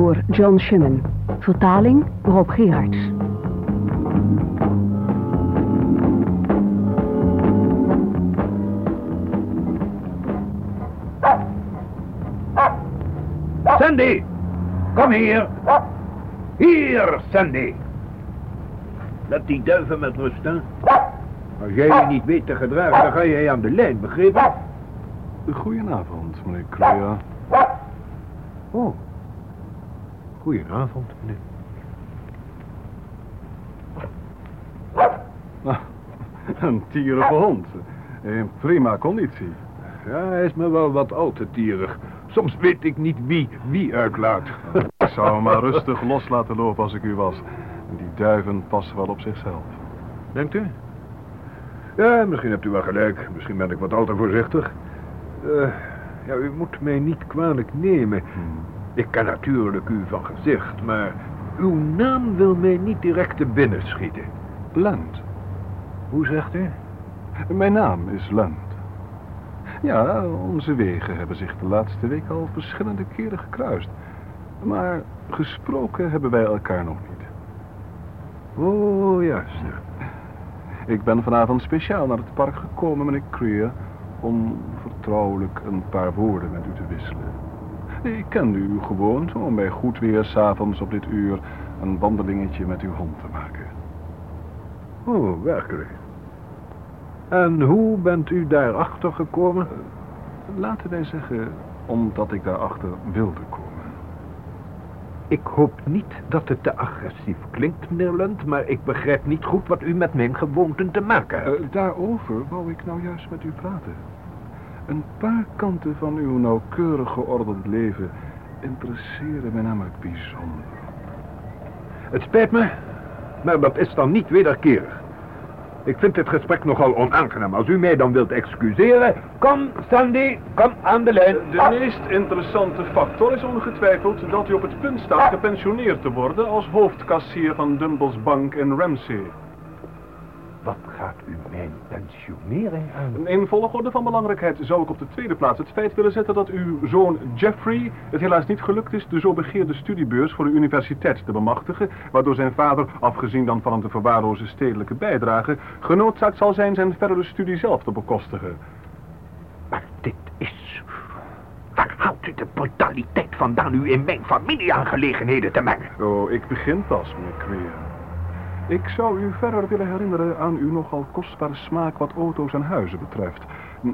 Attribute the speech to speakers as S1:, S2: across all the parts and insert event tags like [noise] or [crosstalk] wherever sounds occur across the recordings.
S1: Door John Shimmen. Vertaling Rob Gerhards.
S2: Sandy, kom hier. Hier, Sandy. Laat die duiven met rust, hè. Als jij je niet weet te gedragen, dan ga jij aan de lijn, begrepen?
S3: Goedenavond, meneer Kruja.
S2: Oh. Goedenavond, meneer.
S3: Ah, een tierige hond. In prima conditie.
S2: Ja, hij is me wel wat al te tierig. Soms weet ik niet wie wie uitlaat.
S3: Ik zou hem maar rustig los laten lopen als ik u was. Die duiven passen wel op zichzelf.
S2: Denkt u? Ja, misschien hebt u wel gelijk. Misschien ben ik wat al te voorzichtig. Eh, ja, u moet mij niet kwalijk nemen. Ik ken natuurlijk u van gezicht, maar uw naam wil mij niet direct te binnen schieten.
S3: Lund.
S2: Hoe zegt u?
S3: Mijn naam is Lund. Ja, onze wegen hebben zich de laatste week al verschillende keren gekruist. Maar gesproken hebben wij elkaar nog niet.
S2: Oh, juist.
S3: Ik ben vanavond speciaal naar het park gekomen, meneer Creer, om vertrouwelijk een paar woorden met u te wisselen. Ik ken uw gewoonte om bij goed weer s'avonds op dit uur een wandelingetje met uw hond te maken.
S2: Oh, werkelijk. En hoe bent u daarachter gekomen?
S3: Laten wij zeggen, omdat ik daarachter wilde komen.
S2: Ik hoop niet dat het te agressief klinkt, meneer Lund, maar ik begrijp niet goed wat u met mijn gewoonten te maken hebt.
S3: Eh, daarover wou ik nou juist met u praten. Een paar kanten van uw nauwkeurig geordend leven interesseren me namelijk bijzonder.
S2: Het spijt me, maar dat is dan niet wederkerig. Ik vind dit gesprek nogal onaangenaam. Als u mij dan wilt excuseren, kom Sandy, kom aan de lijn.
S3: De meest interessante factor is ongetwijfeld dat u op het punt staat gepensioneerd te worden als hoofdkassier van Dumbles Bank in Ramsey.
S2: Wat gaat u mijn pensionering aan?
S3: In volgorde van belangrijkheid zou ik op de tweede plaats het feit willen zetten dat uw zoon Jeffrey het helaas niet gelukt is de zo begeerde studiebeurs voor de universiteit te bemachtigen, waardoor zijn vader, afgezien dan van een te verwaarlozen stedelijke bijdrage, genoodzaakt zal zijn zijn verdere studie zelf te bekostigen.
S2: Maar dit is... Waar haalt u de brutaliteit vandaan u in mijn familieaangelegenheden te mengen?
S3: Oh, ik begin pas, meneer Creer. Ik zou u verder willen herinneren aan uw nogal kostbare smaak wat auto's en huizen betreft.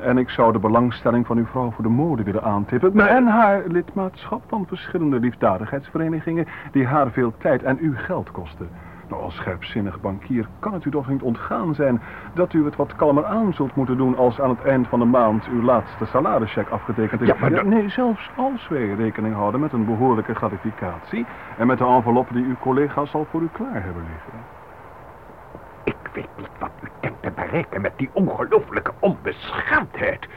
S3: En ik zou de belangstelling van uw vrouw voor de mode willen aantippen. En haar lidmaatschap van verschillende liefdadigheidsverenigingen die haar veel tijd en uw geld kosten. Nou, als scherpzinnig bankier kan het u toch niet ontgaan zijn dat u het wat kalmer aan zult moeten doen als aan het eind van de maand uw laatste salarischeck afgetekend is.
S2: Ja, maar
S3: Nee, zelfs als wij rekening houden met een behoorlijke gratificatie en met de envelop die uw collega's al voor u klaar hebben liggen.
S2: Ik weet niet wat u denkt te bereiken met die ongelooflijke onbeschaamdheid.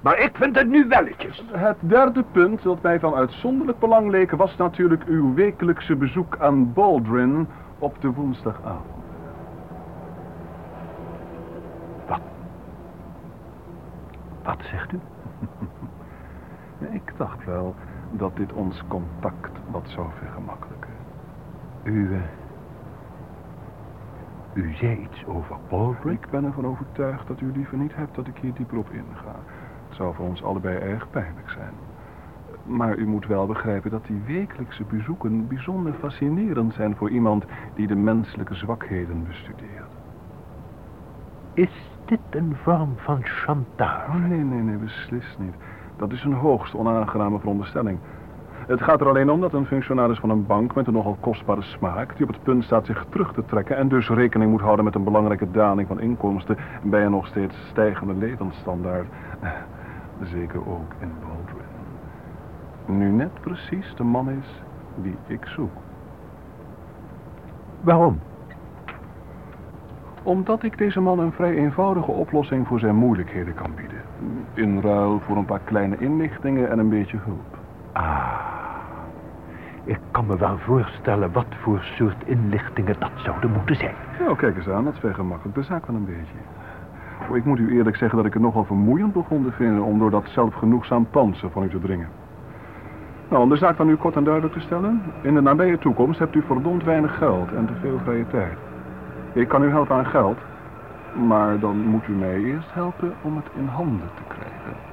S2: Maar ik vind het nu welletjes.
S3: Het derde punt dat mij van uitzonderlijk belang leek was natuurlijk uw wekelijkse bezoek aan Baldwin op de woensdagavond.
S2: Wat? Wat zegt u? [laughs]
S3: Ik dacht wel dat dit ons contact wat zou vergemakkelijken.
S2: U, u zei iets over Baldwin?
S3: Ik ben ervan overtuigd dat u liever niet hebt dat ik hier dieper op inga. Het zou voor ons allebei erg pijnlijk zijn. Maar u moet wel begrijpen dat die wekelijkse bezoeken bijzonder fascinerend zijn voor iemand die de menselijke zwakheden bestudeert.
S2: Is dit een vorm van chantage?
S3: Oh, nee, nee, nee, beslist niet. Dat is een hoogst onaangename veronderstelling. Het gaat er alleen om dat een functionaris van een bank met een nogal kostbare smaak... die op het punt staat zich terug te trekken... en dus rekening moet houden met een belangrijke daling van inkomsten... bij een nog steeds stijgende levensstandaard. [laughs] Zeker ook in Baldwin. Nu net precies de man is die ik zoek.
S2: Waarom?
S3: Omdat ik deze man een vrij eenvoudige oplossing voor zijn moeilijkheden kan bieden. In ruil voor een paar kleine inlichtingen en een beetje hulp.
S2: Ah, ik kan me wel voorstellen wat voor soort inlichtingen dat zouden moeten zijn.
S3: Nou, kijk eens aan, dat vergemakkelijkt de zaak wel een beetje. Oh, ik moet u eerlijk zeggen dat ik het nogal vermoeiend begon te vinden om door dat zelfgenoegzaam panzer van u te dringen. Nou, om de zaak van u kort en duidelijk te stellen. In de nabije toekomst hebt u verdomd weinig geld en te veel vrije tijd. Ik kan u helpen aan geld, maar dan moet u mij eerst helpen om het in handen te krijgen.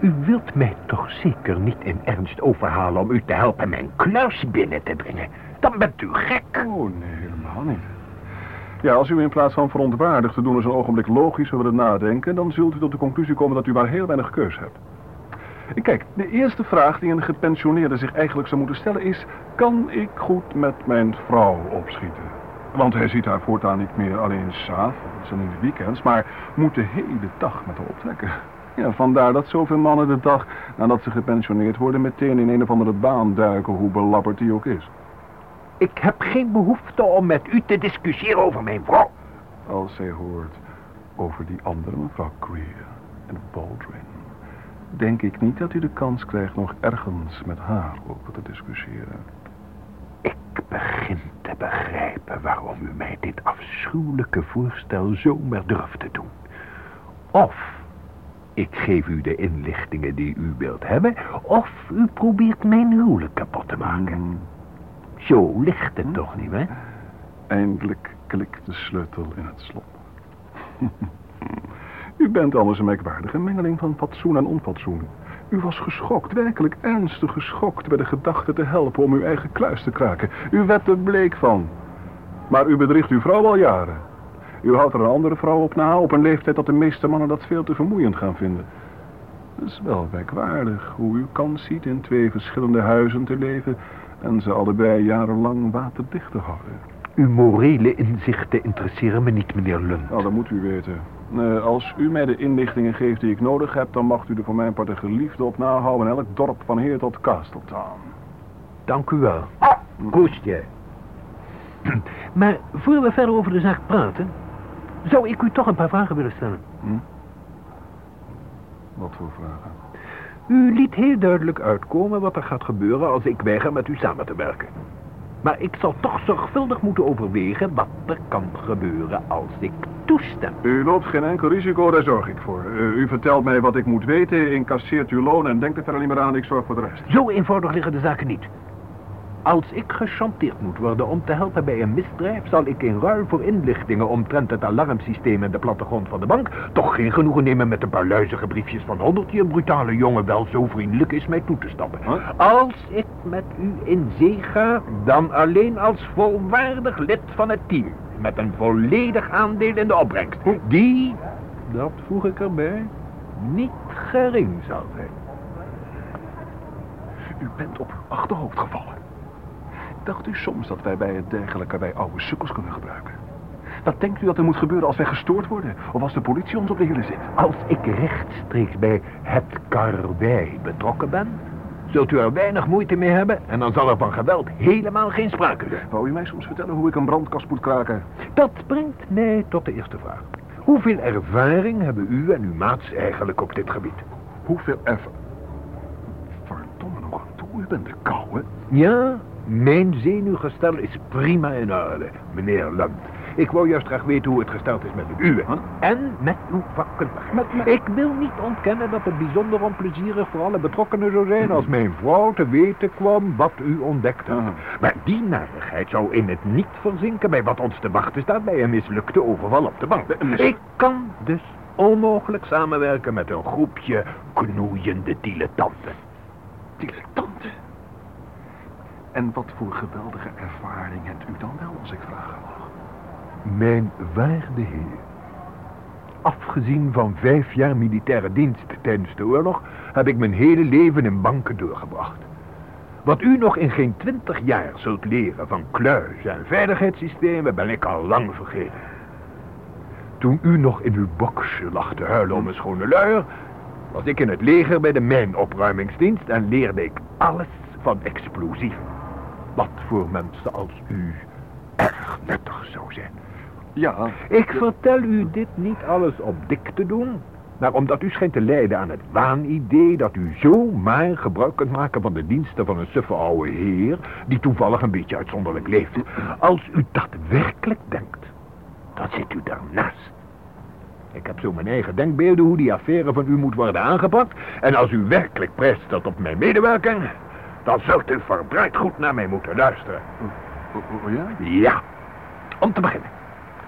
S2: U wilt mij toch zeker niet in ernst overhalen om u te helpen mijn kluis binnen te brengen? Dan bent u gek.
S3: Oh, nee, helemaal niet. Ja, als u in plaats van verontwaardigd te doen eens een ogenblik logisch willen nadenken... dan zult u tot de conclusie komen dat u maar heel weinig keus hebt. Kijk, de eerste vraag die een gepensioneerde zich eigenlijk zou moeten stellen is... kan ik goed met mijn vrouw opschieten? Want hij ziet haar voortaan niet meer alleen s'avonds en in de weekends... maar moet de hele dag met haar optrekken. Ja, vandaar dat zoveel mannen de dag nadat ze gepensioneerd worden... meteen in een of andere baan duiken, hoe belabberd die ook is.
S2: Ik heb geen behoefte om met u te discussiëren over mijn vrouw.
S3: Als zij hoort over die andere mevrouw Greer en Baldwin... denk ik niet dat u de kans krijgt nog ergens met haar over te discussiëren.
S2: Ik begin te begrijpen waarom u mij dit afschuwelijke voorstel zomaar durft te doen. Of ik geef u de inlichtingen die u wilt hebben, of u probeert mijn huwelijk kapot te maken.
S3: Mm,
S2: Zo ligt het toch niet, hè?
S3: Eindelijk klikt de sleutel in het slot. [laughs] u bent anders een merkwaardige mengeling van fatsoen en onfatsoen. U was geschokt, werkelijk ernstig geschokt... bij de gedachte te helpen om uw eigen kluis te kraken. U werd er bleek van. Maar u bedriegt uw vrouw al jaren. U houdt er een andere vrouw op na... op een leeftijd dat de meeste mannen dat veel te vermoeiend gaan vinden. Het is wel merkwaardig hoe u kans ziet in twee verschillende huizen te leven... en ze allebei jarenlang waterdicht te houden.
S2: Uw morele inzichten interesseren me niet, meneer Lund.
S3: Nou, dat moet u weten. Eh, als u mij de inlichtingen geeft die ik nodig heb... dan mag u er voor mijn part een geliefde op nahouden... in elk dorp van Heer tot Castletown.
S2: Dank u wel. Koestje. [clears throat] Maar voor we verder over de zaak praten... zou ik u toch een paar vragen willen stellen.
S3: Hm? Wat voor vragen?
S2: U liet heel duidelijk uitkomen wat er gaat gebeuren als ik weiger met u samen te werken. Maar ik zal toch zorgvuldig moeten overwegen wat er kan gebeuren als ik toestem.
S3: U loopt geen enkel risico, daar zorg ik voor. Eh, u vertelt mij wat ik moet weten, incasseert uw loon en denkt er verder niet meer aan, ik zorg voor de rest.
S2: Zo eenvoudig liggen de zaken niet. Als ik gechanteerd moet worden om te helpen bij een misdrijf... zal ik in ruil voor inlichtingen omtrent het alarmsysteem en de plattegrond van de bank... toch geen genoegen nemen met een paar luizige briefjes van honderd... die een brutale jongen wel zo vriendelijk is mij toe te stappen.
S3: Huh?
S2: Als ik met u in zee ga, dan alleen als volwaardig lid van het team... met een volledig aandeel in de opbrengst. Die, dat voeg ik erbij, niet gering zal zijn.
S3: U bent op uw achterhoofd gevallen. Dacht u soms dat wij bij het dergelijke wij oude sukkels kunnen gebruiken? Wat denkt u dat er moet gebeuren als wij gestoord worden? Of als de politie ons op de hielen zit?
S2: Als ik rechtstreeks bij het karwei betrokken ben, zult u er weinig moeite mee hebben en dan zal er van geweld helemaal geen sprake zijn.
S3: Wou u mij soms vertellen hoe ik een brandkast moet kraken?
S2: Dat brengt mij tot de eerste vraag. Hoeveel ervaring hebben u en uw maats eigenlijk op dit gebied?
S3: Hoeveel erf... Verdomme nog aan toe, u bent de kouwe.
S2: Ja, mijn zenuwgestel is prima in orde, meneer Lund. Ik wou juist graag weten hoe het gesteld is met uwe. En met uw vakkentuig. Ik wil niet ontkennen dat het bijzonder onplezierig voor alle betrokkenen zou zijn... als mijn vrouw te weten kwam wat u ontdekte. Maar die narigheid zou in het niet verzinken bij wat ons te wachten staat... bij een mislukte overval op de bank. Ik kan dus onmogelijk samenwerken met een groepje knoeiende dilettanten.
S3: Dilettanten. En wat voor geweldige ervaring hebt u dan wel, als ik vragen mag?
S2: Mijn waarde heer. Afgezien van vijf jaar militaire dienst tijdens de oorlog... heb ik mijn hele leven in banken doorgebracht. Wat u nog in geen twintig jaar zult leren van kluis en veiligheidssystemen... ben ik al lang vergeten. Toen u nog in uw boxje lag te huilen om een schone luier... was ik in het leger bij de mijnopruimingsdienst... en leerde ik alles van explosieven. Wat voor mensen als u erg nuttig zou zijn.
S3: Ja,
S2: Ik vertel u dit niet alles op dik te doen, maar omdat u schijnt te lijden aan het waanidee dat u zomaar gebruik kunt maken van de diensten van een suffe oude heer, die toevallig een beetje uitzonderlijk leeft. Als u dat werkelijk denkt, dan zit u daarnaast. Ik heb zo mijn eigen denkbeelden hoe die affaire van u moet worden aangepakt. En als u werkelijk prijs stelt op mijn medewerking... dan zult u verdraaid goed naar mij moeten luisteren.
S3: Oh, oh, ja?
S2: Ja. Om te beginnen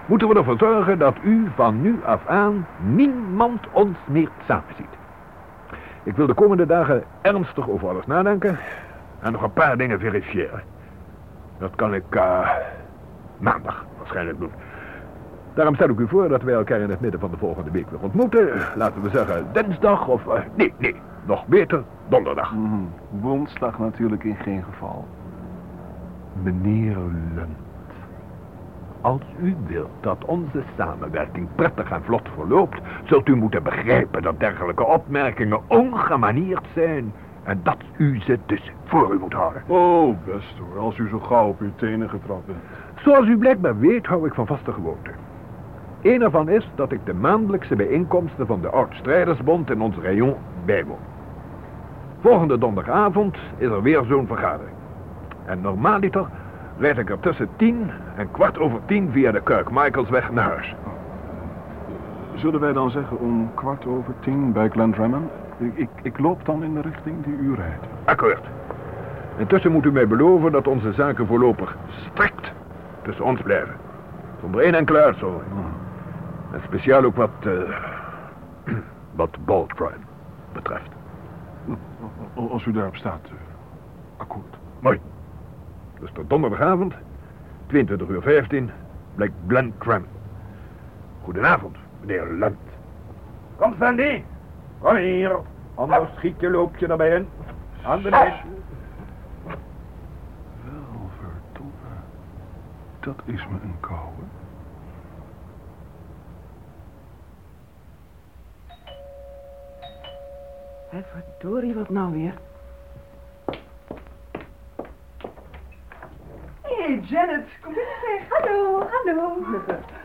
S2: moeten we ervoor zorgen dat u van nu af aan niemand ons meer samenziet. Ik wil de komende dagen ernstig over alles nadenken en nog een paar dingen verifiëren. Dat kan ik uh, maandag waarschijnlijk doen. Daarom stel ik u voor dat wij elkaar in het midden van de volgende week weer ontmoeten. Laten we zeggen dinsdag of... Uh, nee, nee, nog beter donderdag.
S3: Mm, woensdag natuurlijk in geen geval.
S2: Meneer Lund. Als u wilt dat onze samenwerking prettig en vlot verloopt... zult u moeten begrijpen dat dergelijke opmerkingen ongemanierd zijn... en dat u ze dus voor u moet houden.
S3: Oh, best hoor, als u zo gauw op uw tenen getrapt bent.
S2: Zoals u blijkbaar weet, hou ik van vaste gewoonten. Een ervan is dat ik de maandelijkse bijeenkomsten van de Oud-Strijdersbond in ons rayon bijwoon. Volgende donderdagavond is er weer zo'n vergadering. En normaaliter rijd ik er tussen tien en kwart over tien via de Kirk Michaelsweg naar huis.
S3: Zullen wij dan zeggen om kwart over tien bij Glendronach? Ik, ik, ik loop dan in de richting die u rijdt.
S2: Akkoord. Intussen moet u mij beloven dat onze zaken voorlopig strikt tussen ons blijven. Zonder één enkele uitzondering. En speciaal ook wat, uh, [clears throat] wat Baldcrime betreft.
S3: Als u daarop staat, uh, akkoord.
S2: Mooi. Dus tot donderdagavond, 22 uur 15, blijkt Glen Cram. Goedenavond, meneer Lund. Kom, Sandy. Kom hier. Anders schiet je loop je erbij in. Aan beneden.
S3: Wel, verdomme. Dat is me een kou.
S1: Hé, verdorie, wat nou weer?
S4: Hé, hey, Janet, kom binnen zeg.
S5: Hallo, hallo. [laughs]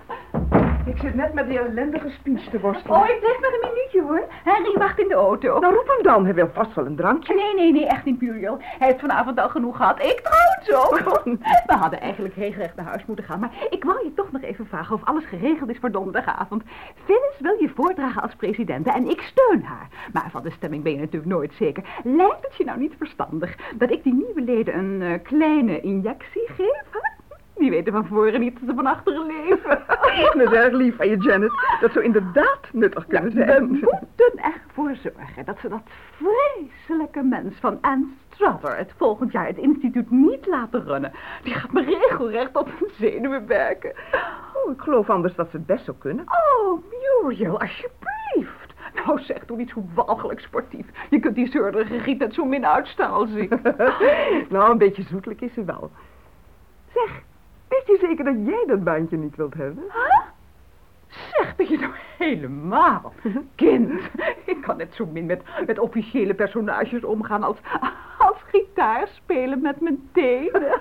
S4: Ik zit net met die ellendige speech te worstelen.
S5: Oh, ik blijf maar een minuutje hoor. Henry wacht in de auto.
S4: Nou, roep hem dan. Hij wil vast wel een drankje.
S5: Nee, nee, nee, echt niet, Muriel. Hij heeft vanavond al genoeg gehad. Ik trouwens ook. We hadden eigenlijk regelrecht naar huis moeten gaan. Maar ik wou je toch nog even vragen of alles geregeld is voor donderdagavond. Phyllis wil je voordragen als presidente en ik steun haar. Maar van de stemming ben je natuurlijk nooit zeker. Lijkt het je nou niet verstandig dat ik die nieuwe leden een uh, kleine injectie geef? Hè? Die weten van voren niet dat ze van achteren leven. [laughs]
S4: Dat is erg lief van je, Janet. Dat zou inderdaad nuttig kunnen
S5: ja,
S4: zijn.
S5: We moeten ervoor zorgen dat ze dat vreselijke mens van Anne Strother het volgend jaar het instituut niet laten runnen. Die gaat me regelrecht op hun zenuwen werken.
S4: Oh, ik geloof anders dat ze het best zou kunnen.
S5: Oh, Muriel, alsjeblieft. Nou, zeg, doe niet zo walgelijk sportief. Je kunt die zeurderige giet net zo min uitstaan als [laughs] ik.
S4: nou, een beetje zoetelijk is ze wel. Zeg, Weet je zeker dat jij dat baantje niet wilt hebben?
S5: Huh? Zeg, ben je nou helemaal? [laughs] Kind, ik kan net zo min met, met officiële personages omgaan als, als gitaar spelen met mijn tenen. [laughs]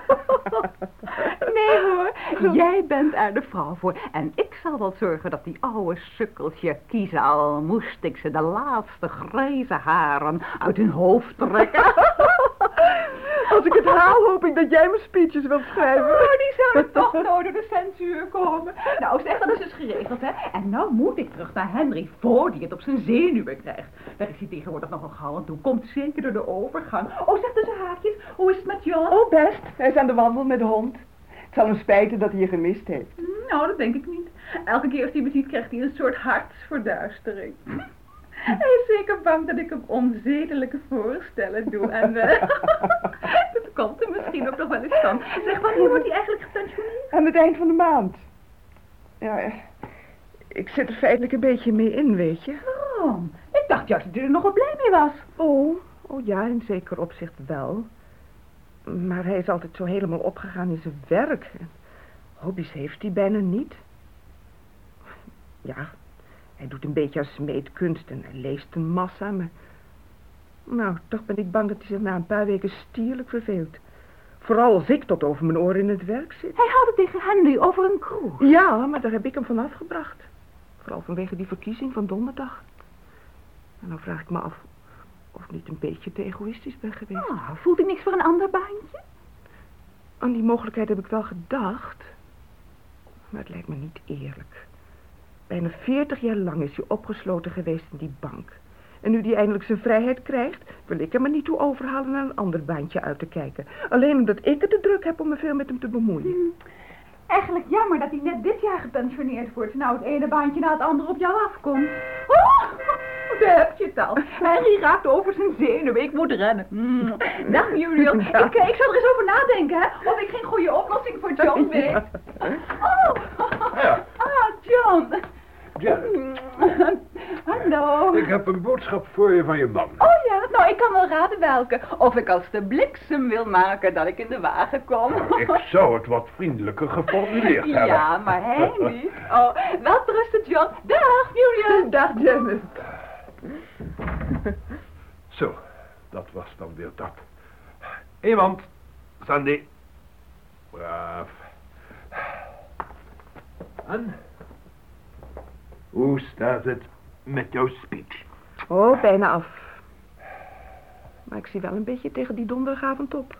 S5: Nee hoor, jij bent er de vrouw voor. En ik zal wel zorgen dat die oude sukkeltje kiezen, al moest ik ze de laatste grijze haren uit hun hoofd trekken. [laughs]
S4: Ik het haal, hoop ik dat jij mijn speeches wilt schrijven.
S5: Oh, die zouden [laughs] toch nooit door de censuur komen. Nou, zeg, dat is dus geregeld, hè. En nou moet ik terug naar Henry, voor die het op zijn zenuwen krijgt. Daar is hij tegenwoordig nogal gauw aan toe. Komt zeker door de overgang. Oh, zeg tussen haakjes, hoe is het met John?
S4: Oh, best. Hij is aan de wandel met de hond. Het zal hem spijten dat hij je gemist heeft.
S5: Nou, dat denk ik niet. Elke keer als hij me ziet, krijgt hij een soort hartsverduistering. [laughs] Hij is zeker bang dat ik hem onzedelijke voorstellen doe. En uh, [laughs] dat komt er misschien ook nog wel eens van. Zeg, wanneer wordt hij eigenlijk gepensioneerd?
S4: Aan het eind van de maand. Ja, ik zit er feitelijk een beetje mee in, weet je.
S5: Waarom? Ik dacht juist dat hij er nogal blij mee was.
S4: Oh, oh ja, in zeker opzicht wel. Maar hij is altijd zo helemaal opgegaan in zijn werk. Hobby's heeft hij bijna niet. Ja, hij doet een beetje aan smeedkunst en hij leest een massa, maar... Nou, toch ben ik bang dat hij zich na een paar weken stierlijk verveelt. Vooral als ik tot over mijn oren in het werk zit.
S5: Hij had het tegen Henry over een kroeg.
S4: Ja, maar daar heb ik hem van afgebracht. Vooral vanwege die verkiezing van donderdag. En dan vraag ik me af of ik niet een beetje te egoïstisch ben geweest.
S5: Ah, voelt hij niks voor een ander baantje?
S4: Aan die mogelijkheid heb ik wel gedacht. Maar het lijkt me niet eerlijk. Bijna veertig jaar lang is hij opgesloten geweest in die bank. En nu hij eindelijk zijn vrijheid krijgt, wil ik hem er niet toe overhalen naar een ander baantje uit te kijken. Alleen omdat ik het te druk heb om me veel met hem te bemoeien.
S5: Eigenlijk jammer dat hij net dit jaar gepensioneerd wordt. Nou, het ene baantje na het andere op jou afkomt. Oh, [laughs] daar heb je het al. Henry raakt over zijn zenuwen. Ik moet rennen. Mm. [laughs] Dag, Muriel. Ik, eh, ik zal er eens over nadenken, hè. Of ik geen goede oplossing voor John weet. [laughs] Oh,
S2: Ja.
S5: ah, John.
S2: Janet,
S5: Hallo.
S2: ik heb een boodschap voor je van je man.
S5: Oh ja, nou ik kan wel raden welke. Of ik als de bliksem wil maken dat ik in de wagen kom.
S2: Ik zou het wat vriendelijker geformuleerd hebben.
S5: Ja, maar hij niet. Oh, wel rusten, John. Dag, Muriel.
S4: Dag, Janet.
S2: Zo, dat was dan weer dat. Iemand, Sandy. Braaf. En? Hoe staat het met jouw speech?
S4: Oh, bijna af. Maar ik zie wel een beetje tegen die donderdagavond op.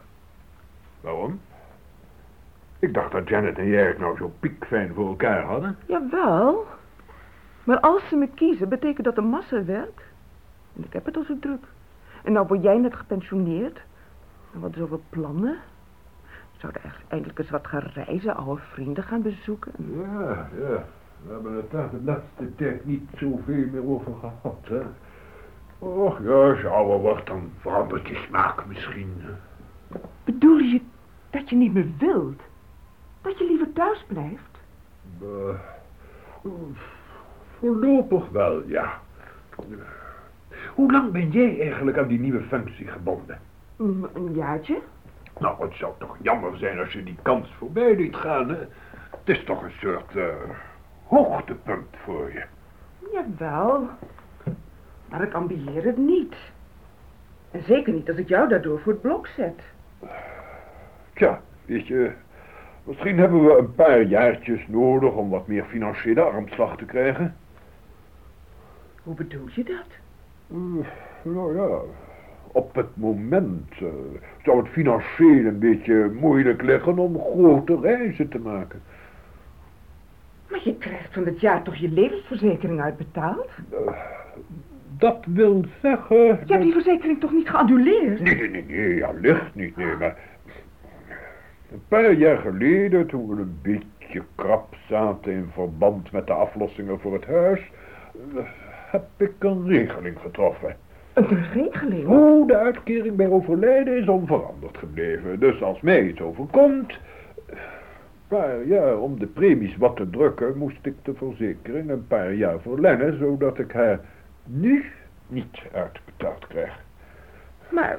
S2: Waarom? Ik dacht dat Janet en jij het nou zo piekfijn voor elkaar hadden.
S4: Jawel. Maar als ze me kiezen, betekent dat een massa werk. En ik heb het al zo druk. En nou word jij net gepensioneerd. En wat zoveel plannen. Zouden echt eindelijk eens wat gaan reizen, oude vrienden gaan bezoeken.
S2: Ja, ja. We hebben het daar de laatste tijd niet zoveel meer over gehad, hè. Och ja, ouder wordt, dan verandert je smaak misschien.
S4: Bedoel je dat je niet meer wilt? Dat je liever thuis blijft?
S2: Eh, voorlopig wel, ja. Hoe lang ben jij eigenlijk aan die nieuwe functie gebonden?
S4: Mm, Een jaartje?
S2: Nou, het zou toch jammer zijn als je die kans voorbij liet gaan, hè? Het is toch een soort eh, hoogtepunt voor je.
S4: Jawel. Maar ik ambieer het niet. En zeker niet als ik jou daardoor voor het blok zet.
S2: Tja, weet je, misschien hebben we een paar jaartjes nodig om wat meer financiële armslag te krijgen.
S4: Hoe bedoel je dat?
S2: Eh, nou ja, op het moment eh, zou het financieel een beetje moeilijk liggen om grote reizen te maken.
S4: Maar je krijgt van het jaar toch je levensverzekering uitbetaald?
S2: Dat wil zeggen...
S4: Je hebt die verzekering toch niet geannuleerd?
S2: Nee, nee, nee, nee, ja, licht niet, nee, maar... Een paar jaar geleden, toen we een beetje krap zaten in verband met de aflossingen voor het huis... heb ik een regeling getroffen.
S4: Een regeling?
S2: Oh, de uitkering bij overlijden is onveranderd gebleven. Dus als mij iets overkomt... Maar ja, om de premies wat te drukken, moest ik de verzekering een paar jaar verlengen, zodat ik haar nu niet uitbetaald krijg.
S4: Maar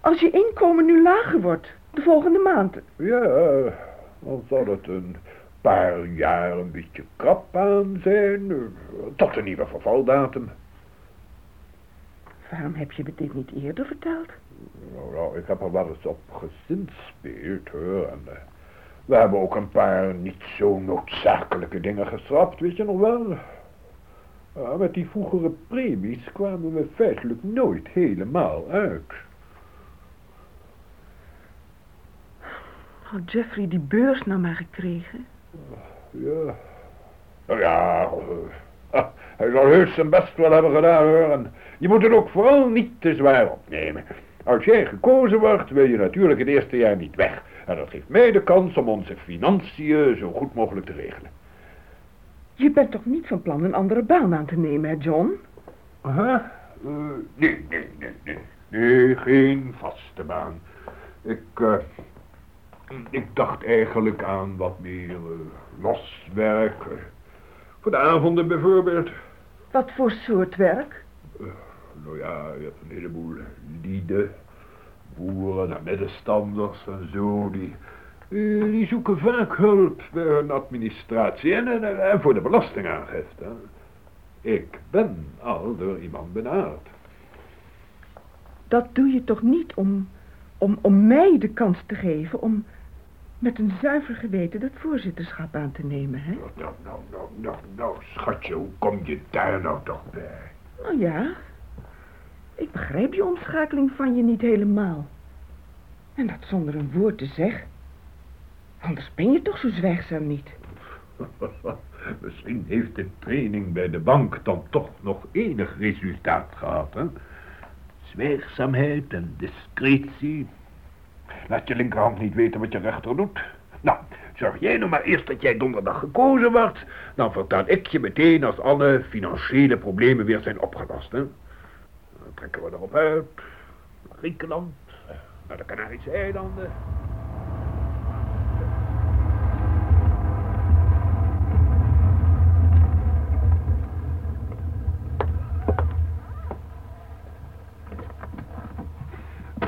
S4: als je inkomen nu lager wordt, de volgende maand...
S2: Ja, dan zal het een paar jaar een beetje krap aan zijn, tot een nieuwe vervaldatum.
S4: Waarom heb je me dit niet eerder verteld?
S2: Nou, nou, ik heb er wel eens op gezinspeeld, hoor. En, eh, we hebben ook een paar niet zo noodzakelijke dingen geschrapt, weet je nog wel? Ja, met die vroegere premies kwamen we feitelijk nooit helemaal uit.
S4: Had Jeffrey die beurs nou maar gekregen?
S2: Ja. Nou ja, eh, [laughs] hij zal heus zijn best wel hebben gedaan, hoor. En je moet het ook vooral niet te zwaar opnemen. Als jij gekozen wordt, wil je natuurlijk het eerste jaar niet weg. En dat geeft mij de kans om onze financiën zo goed mogelijk te regelen.
S4: Je bent toch niet van plan een andere baan aan te nemen, hè, John?
S2: Eh, nee, nee, nee, nee. Nee, geen vaste baan. Ik, eh, ik dacht eigenlijk aan wat meer eh, loswerk. voor de avonden bijvoorbeeld.
S4: Wat voor soort werk?
S2: Nou ja, je hebt een heleboel lieden, boeren en middenstanders en zo, die, eh, die zoeken vaak hulp bij hun administratie en, en, en voor de belastingaangifte. Ik ben al door iemand benaderd.
S4: Dat doe je toch niet om, om, om mij de kans te geven om met een zuiver geweten dat voorzitterschap aan te nemen, hè?
S2: Nou, nou, nou, nou, nou, nou, schatje, hoe kom je daar nou toch bij?
S4: Nou ja, ik begrijp die omschakeling van je niet helemaal. En dat zonder een woord te zeggen. Anders ben je toch zo zwijgzaam niet. [laughs]
S2: Misschien heeft de training bij de bank dan toch nog enig resultaat gehad, hè? Zwijgzaamheid en discretie. Laat je linkerhand niet weten wat je rechter doet. Nou, zorg jij nou maar eerst dat jij donderdag gekozen wordt. Dan vertel ik je meteen als alle financiële problemen weer zijn opgelost, hè? Trekken we erop uit. Naar Griekenland, naar de Canarische eilanden.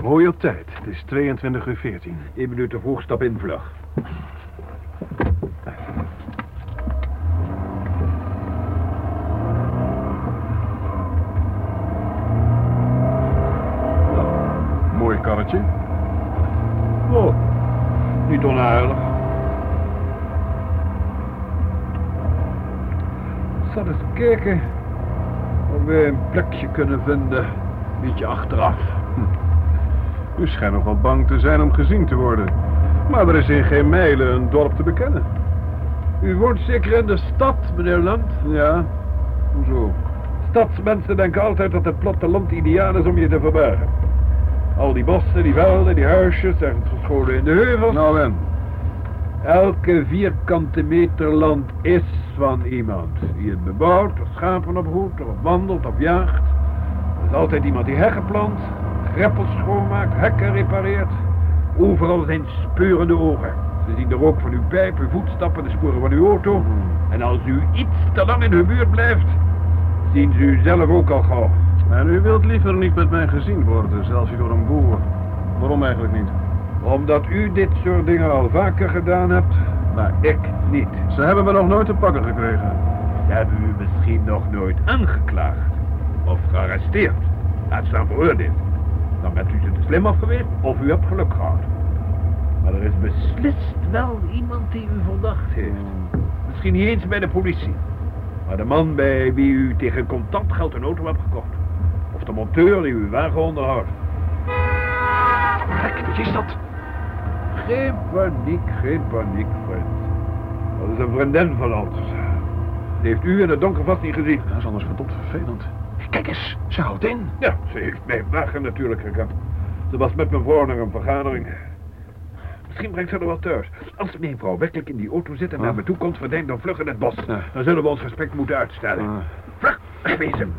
S3: Mooi op tijd. Het is 22 uur 14.
S2: Eén minuut te vroeg, stap in, vlug.
S3: Mooi karretje.
S2: Oh, niet zal eens kijken of we een plekje kunnen vinden. Een beetje achteraf.
S3: U schijnt nog wel bang te zijn om gezien te worden. Maar er is in geen mijlen een dorp te bekennen.
S2: U woont zeker in de stad, meneer Land?
S3: Ja, hoezo?
S2: Stadsmensen denken altijd dat het platteland ideaal is om je te verbergen. Al die bossen, die velden, die huisjes, ergens verscholen in de heuvels.
S3: Nou en?
S2: Elke vierkante meter land is van iemand. Die het bebouwt, of schapen opvoedt, of wandelt, of jaagt. Er is altijd iemand die heggen plant, greppels schoonmaakt, hekken repareert. Overal zijn speurende ogen. Ze zien de rook van uw pijp, uw voetstappen, de sporen van uw auto. En als u iets te lang in hun buurt blijft, zien ze u zelf ook al gauw.
S3: En u wilt liever niet met mij gezien worden, zelfs door een boer. Waarom eigenlijk niet?
S2: Omdat u dit soort dingen al vaker gedaan hebt, maar ik niet.
S3: Ze hebben me nog nooit te pakken gekregen.
S2: Ze hebben u misschien nog nooit aangeklaagd of gearresteerd. Laat staan veroordeeld. Dan bent u ze te slim af geweest of u hebt geluk gehad. Maar er is beslist wel iemand die u verdacht heeft. Misschien niet eens bij de politie. Maar de man bij wie u tegen contant geld een auto hebt gekocht. Of de monteur die uw wagen onderhoudt.
S3: Gek, wat is dat?
S2: Geen paniek, geen paniek, vriend. Dat is een vriendin van ons. Die heeft u in het donker vast niet gezien.
S3: Dat is anders verdomd vervelend. Kijk eens, ze houdt in.
S2: Ja, ze heeft mijn wagen natuurlijk gekant. Ze was met mijn vrouw naar een vergadering. Misschien brengt ze er wel thuis. Als mijn vrouw werkelijk in die auto zit en naar me toe komt, verdwijnt dan vlug in het bos. Dan zullen we ons gesprek moeten uitstellen.
S3: Ah.
S2: Vlug, wegwezen.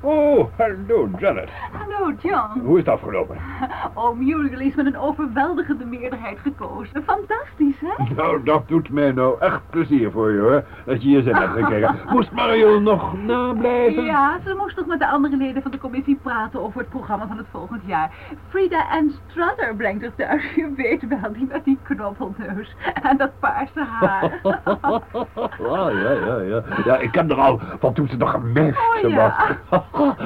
S2: Oh, hallo Janet.
S5: Hallo, John.
S2: Hoe is het afgelopen? [laughs]
S5: Oh, Muriel is met een overweldigende meerderheid gekozen. Fantastisch, hè? [laughs]
S2: Nou, dat doet mij nou echt plezier voor je, hoor. Dat je je zin hebt gekregen. Moest Mariel nog nablijven?
S5: Ja, ze moest nog met de andere leden van de commissie praten over het programma van het volgend jaar. Frida Ann Strutter brengt het thuis. [laughs] Je weet wel, die met die knobbelneus en dat paarse haar.
S2: Ja, ja, ja, ja. Ja, ik ken er al van toen ze nog een
S5: Oh, ja.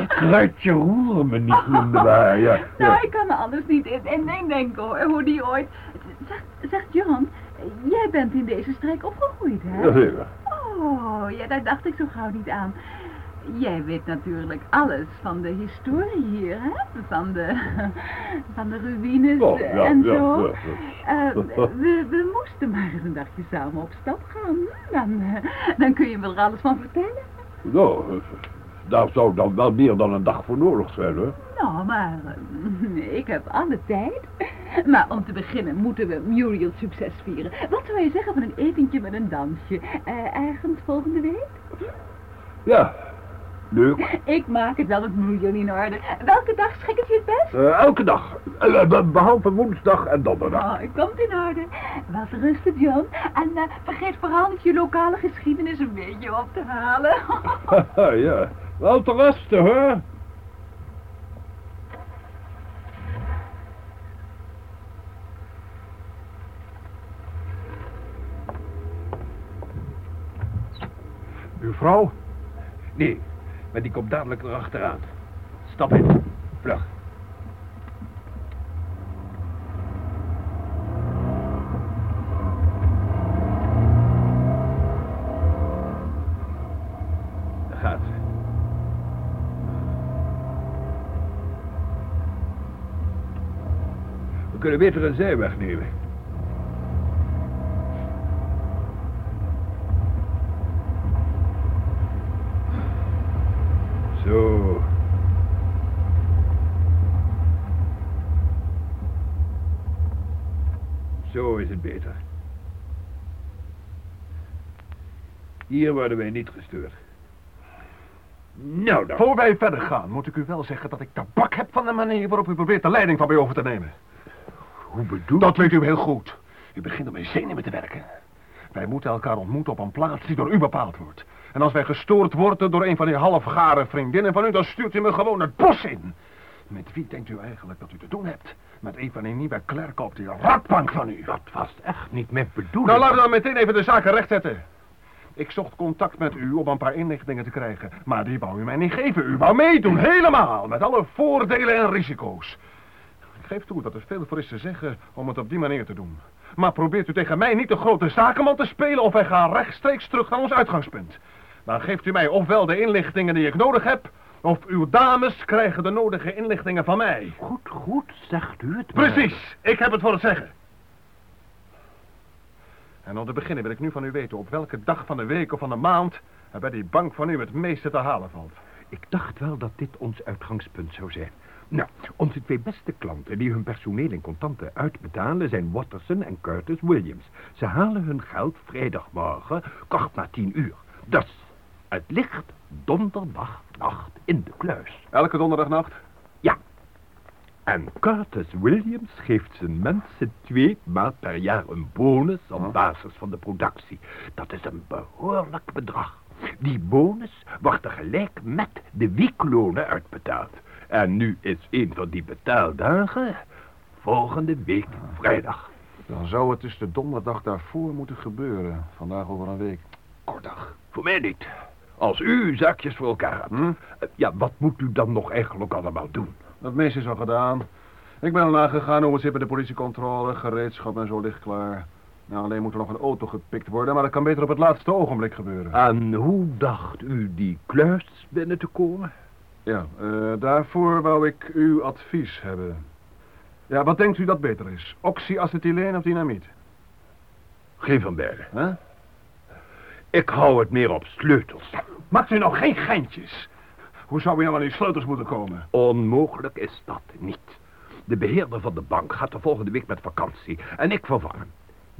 S2: Kruidje roeren me niet noemde ja. [laughs]
S5: Nou, ik kan er anders niet in, in, in denken hoor, hoe die ooit... Zeg, zeg John, jij bent in deze streek opgegroeid, hè?
S2: Jazeker.
S5: Oh, ja, daar dacht ik zo gauw niet aan. Jij weet natuurlijk alles van de historie hier, hè? Van de, [laughs] van de ruïnes
S2: Oh, ja,
S5: en zo.
S2: ja, ja.
S5: Eh, we, we moesten maar eens een dagje samen op stap gaan. Dan, dan kun je me er alles van vertellen.
S2: Nou, daar zou dan wel meer dan een dag voor nodig zijn, hoor.
S5: Nou, maar eh, ik heb alle tijd. Maar om te beginnen moeten we Muriel's succes vieren. Wat zou je zeggen van een etentje met een dansje? Eh, ergens volgende week?
S2: Ja, leuk.
S5: Ik maak het wel met Muriel in orde. Welke dag schik het je het best?
S2: Eh, elke dag. Eh, be- behalve woensdag en donderdag.
S5: Oh, komt in orde. Wel rusten, John. En vergeet vooral niet je lokale geschiedenis een beetje op te halen. [laughs]
S2: ja, wel te rusten, hoor.
S3: Uw vrouw?
S2: Nee, maar die komt dadelijk erachteraan. Stap in. Vlug. Daar gaat ze.
S6: Kunnen beter een zijweg nemen. Zo. Zo is het beter. Hier worden wij niet gestuurd. Nou dan.
S3: Voor wij verder gaan, moet ik u wel zeggen dat ik tabak heb van de manier waarop u probeert de leiding van mij over te nemen.
S6: Hoe bedoel
S3: Dat weet u heel goed. U begint om mijn zenuwen te werken. Wij moeten elkaar ontmoeten op een plaats die door u bepaald wordt. En als wij gestoord worden door een van die halfgare vriendinnen van u, dan stuurt u me gewoon het bos in. Met wie denkt u eigenlijk dat u te doen hebt? Met een van die nieuwe klerken op die ratbank van u.
S6: Dat was echt niet mijn bedoeling.
S3: Nou, laten we dan meteen even de zaken rechtzetten. Ik zocht contact met u om een paar inlichtingen te krijgen. Maar die wou u mij niet geven. U wou meedoen, helemaal. Met alle voordelen en risico's. Geef toe dat er veel voor is te zeggen om het op die manier te doen. Maar probeert u tegen mij niet de grote zakenman te spelen... of wij gaan rechtstreeks terug naar ons uitgangspunt. Dan geeft u mij ofwel de inlichtingen die ik nodig heb... of uw dames krijgen de nodige inlichtingen van mij.
S6: Goed, goed, zegt u het maar.
S3: Precies, ik heb het voor het zeggen. En om te beginnen wil ik nu van u weten op welke dag van de week of van de maand er bij die bank van u het meeste te halen valt.
S2: Ik dacht wel dat dit ons uitgangspunt zou zijn. Nou, onze twee beste klanten die hun personeel in contanten uitbetalen zijn Watterson en Curtis Williams. Ze halen hun geld vrijdagmorgen, kort na tien uur. Dus, het ligt donderdagnacht in de kluis.
S3: Elke donderdagnacht?
S2: Ja. En Curtis Williams geeft zijn mensen twee maal per jaar een bonus op basis van de productie. Dat is een behoorlijk bedrag. Die bonus wordt tegelijk met de weeklonen uitbetaald. En nu is een van die betaaldagen volgende week vrijdag.
S3: Dan zou het dus de donderdag daarvoor moeten gebeuren. Vandaag over een week. Kortdag.
S2: Voor mij niet. Als u zaakjes voor elkaar hebt.
S3: Hm?
S2: eh, Ja, wat moet u dan nog eigenlijk allemaal doen?
S3: Het meeste is al gedaan. Ik ben al nagegaan hoe het zit bij de politiecontrole. Gereedschap en zo ligt klaar. Nou, alleen moet er nog een auto gepikt worden, maar dat kan beter op het laatste ogenblik gebeuren.
S2: En hoe dacht u die kluis binnen te komen?
S3: Ja, eh, daarvoor wou ik uw advies hebben. Ja, wat denkt u dat beter is? Oxyacetyleen of dynamiet?
S2: Geen van beide.
S3: Hè?
S2: Ik hou het meer op sleutels.
S3: Maakt u nou geen geintjes? Hoe zou u nou aan die sleutels moeten komen?
S2: Onmogelijk is dat niet. De beheerder van de bank gaat de volgende week met vakantie en ik vervang hem.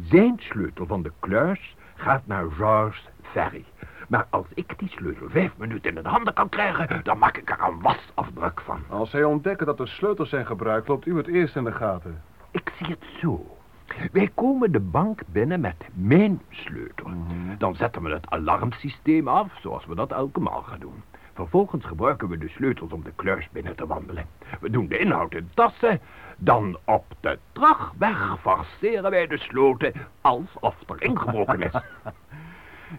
S2: Zijn sleutel van de kluis gaat naar Georges Ferry. Maar als ik die sleutel vijf minuten in de handen kan krijgen, dan maak ik er een wasafdruk van.
S3: Als zij ontdekken dat er sleutels zijn gebruikt, loopt u het eerst in de gaten.
S2: Ik zie het zo. Wij komen de bank binnen met mijn sleutel. Dan zetten we het alarmsysteem af, zoals we dat elke maal gaan doen. Vervolgens gebruiken we de sleutels om de kluis binnen te wandelen. We doen de inhoud in tassen. Dan op de terugweg forceren wij de sloten alsof er ingebroken is. [laughs]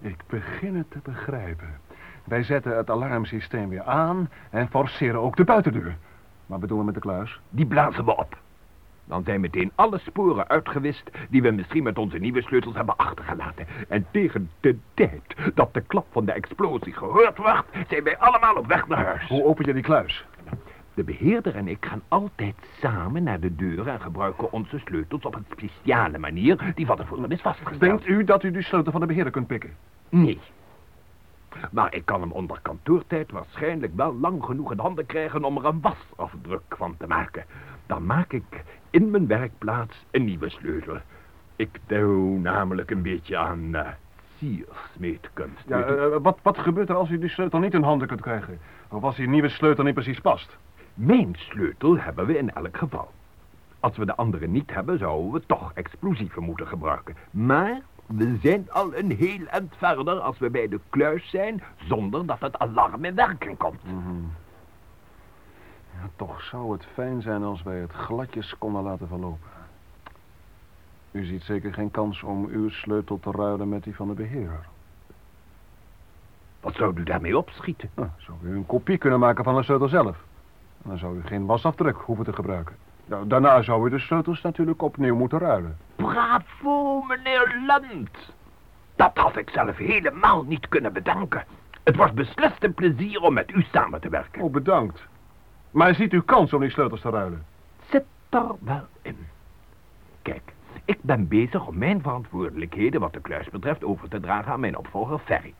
S3: Ik begin het te begrijpen. Wij zetten het alarmsysteem weer aan en forceren ook de buitendeur. Wat bedoelen we met de kluis?
S2: Die blazen we op. Dan zijn meteen alle sporen uitgewist die we misschien met onze nieuwe sleutels hebben achtergelaten. En tegen de tijd dat de klap van de explosie gehoord wordt, zijn wij allemaal op weg naar huis.
S3: Hoe open je die kluis?
S2: De beheerder en ik gaan altijd samen naar de deur en gebruiken onze sleutels op een speciale manier die van tevoren is vastgesteld.
S3: Denkt u dat u die sleutel van de beheerder kunt pikken?
S2: Nee. Maar ik kan hem onder kantoortijd waarschijnlijk wel lang genoeg in handen krijgen om er een wasafdruk van te maken. Dan maak ik in mijn werkplaats een nieuwe sleutel. Ik doe namelijk een beetje aan uh, siersmeetkunst.
S3: Ja,
S2: u.
S3: eh, wat, wat gebeurt er als u die sleutel niet in handen kunt krijgen? Of als die nieuwe sleutel niet precies past?
S2: Mijn sleutel hebben we in elk geval. Als we de andere niet hebben, zouden we toch explosieven moeten gebruiken. Maar we zijn al een heel eind verder als we bij de kluis zijn, zonder dat het alarm in werking komt.
S3: Ja, toch zou het fijn zijn als wij het gladjes konden laten verlopen. U ziet zeker geen kans om uw sleutel te ruilen met die van de beheerder.
S2: Wat zou u daarmee opschieten?
S3: Nou, zou u een kopie kunnen maken van de sleutel zelf. Dan zou u geen wasafdruk hoeven te gebruiken. Nou, daarna zou u de sleutels natuurlijk opnieuw moeten ruilen.
S2: Bravo, meneer Lund. Dat had ik zelf helemaal niet kunnen bedenken. Het was beslist een plezier om met u samen te werken.
S3: Oh, bedankt. Maar ziet u kans om die sleutels te ruilen?
S2: Zit er wel in. Kijk, ik ben bezig om mijn verantwoordelijkheden wat de kluis betreft over te dragen aan mijn opvolger Ferry.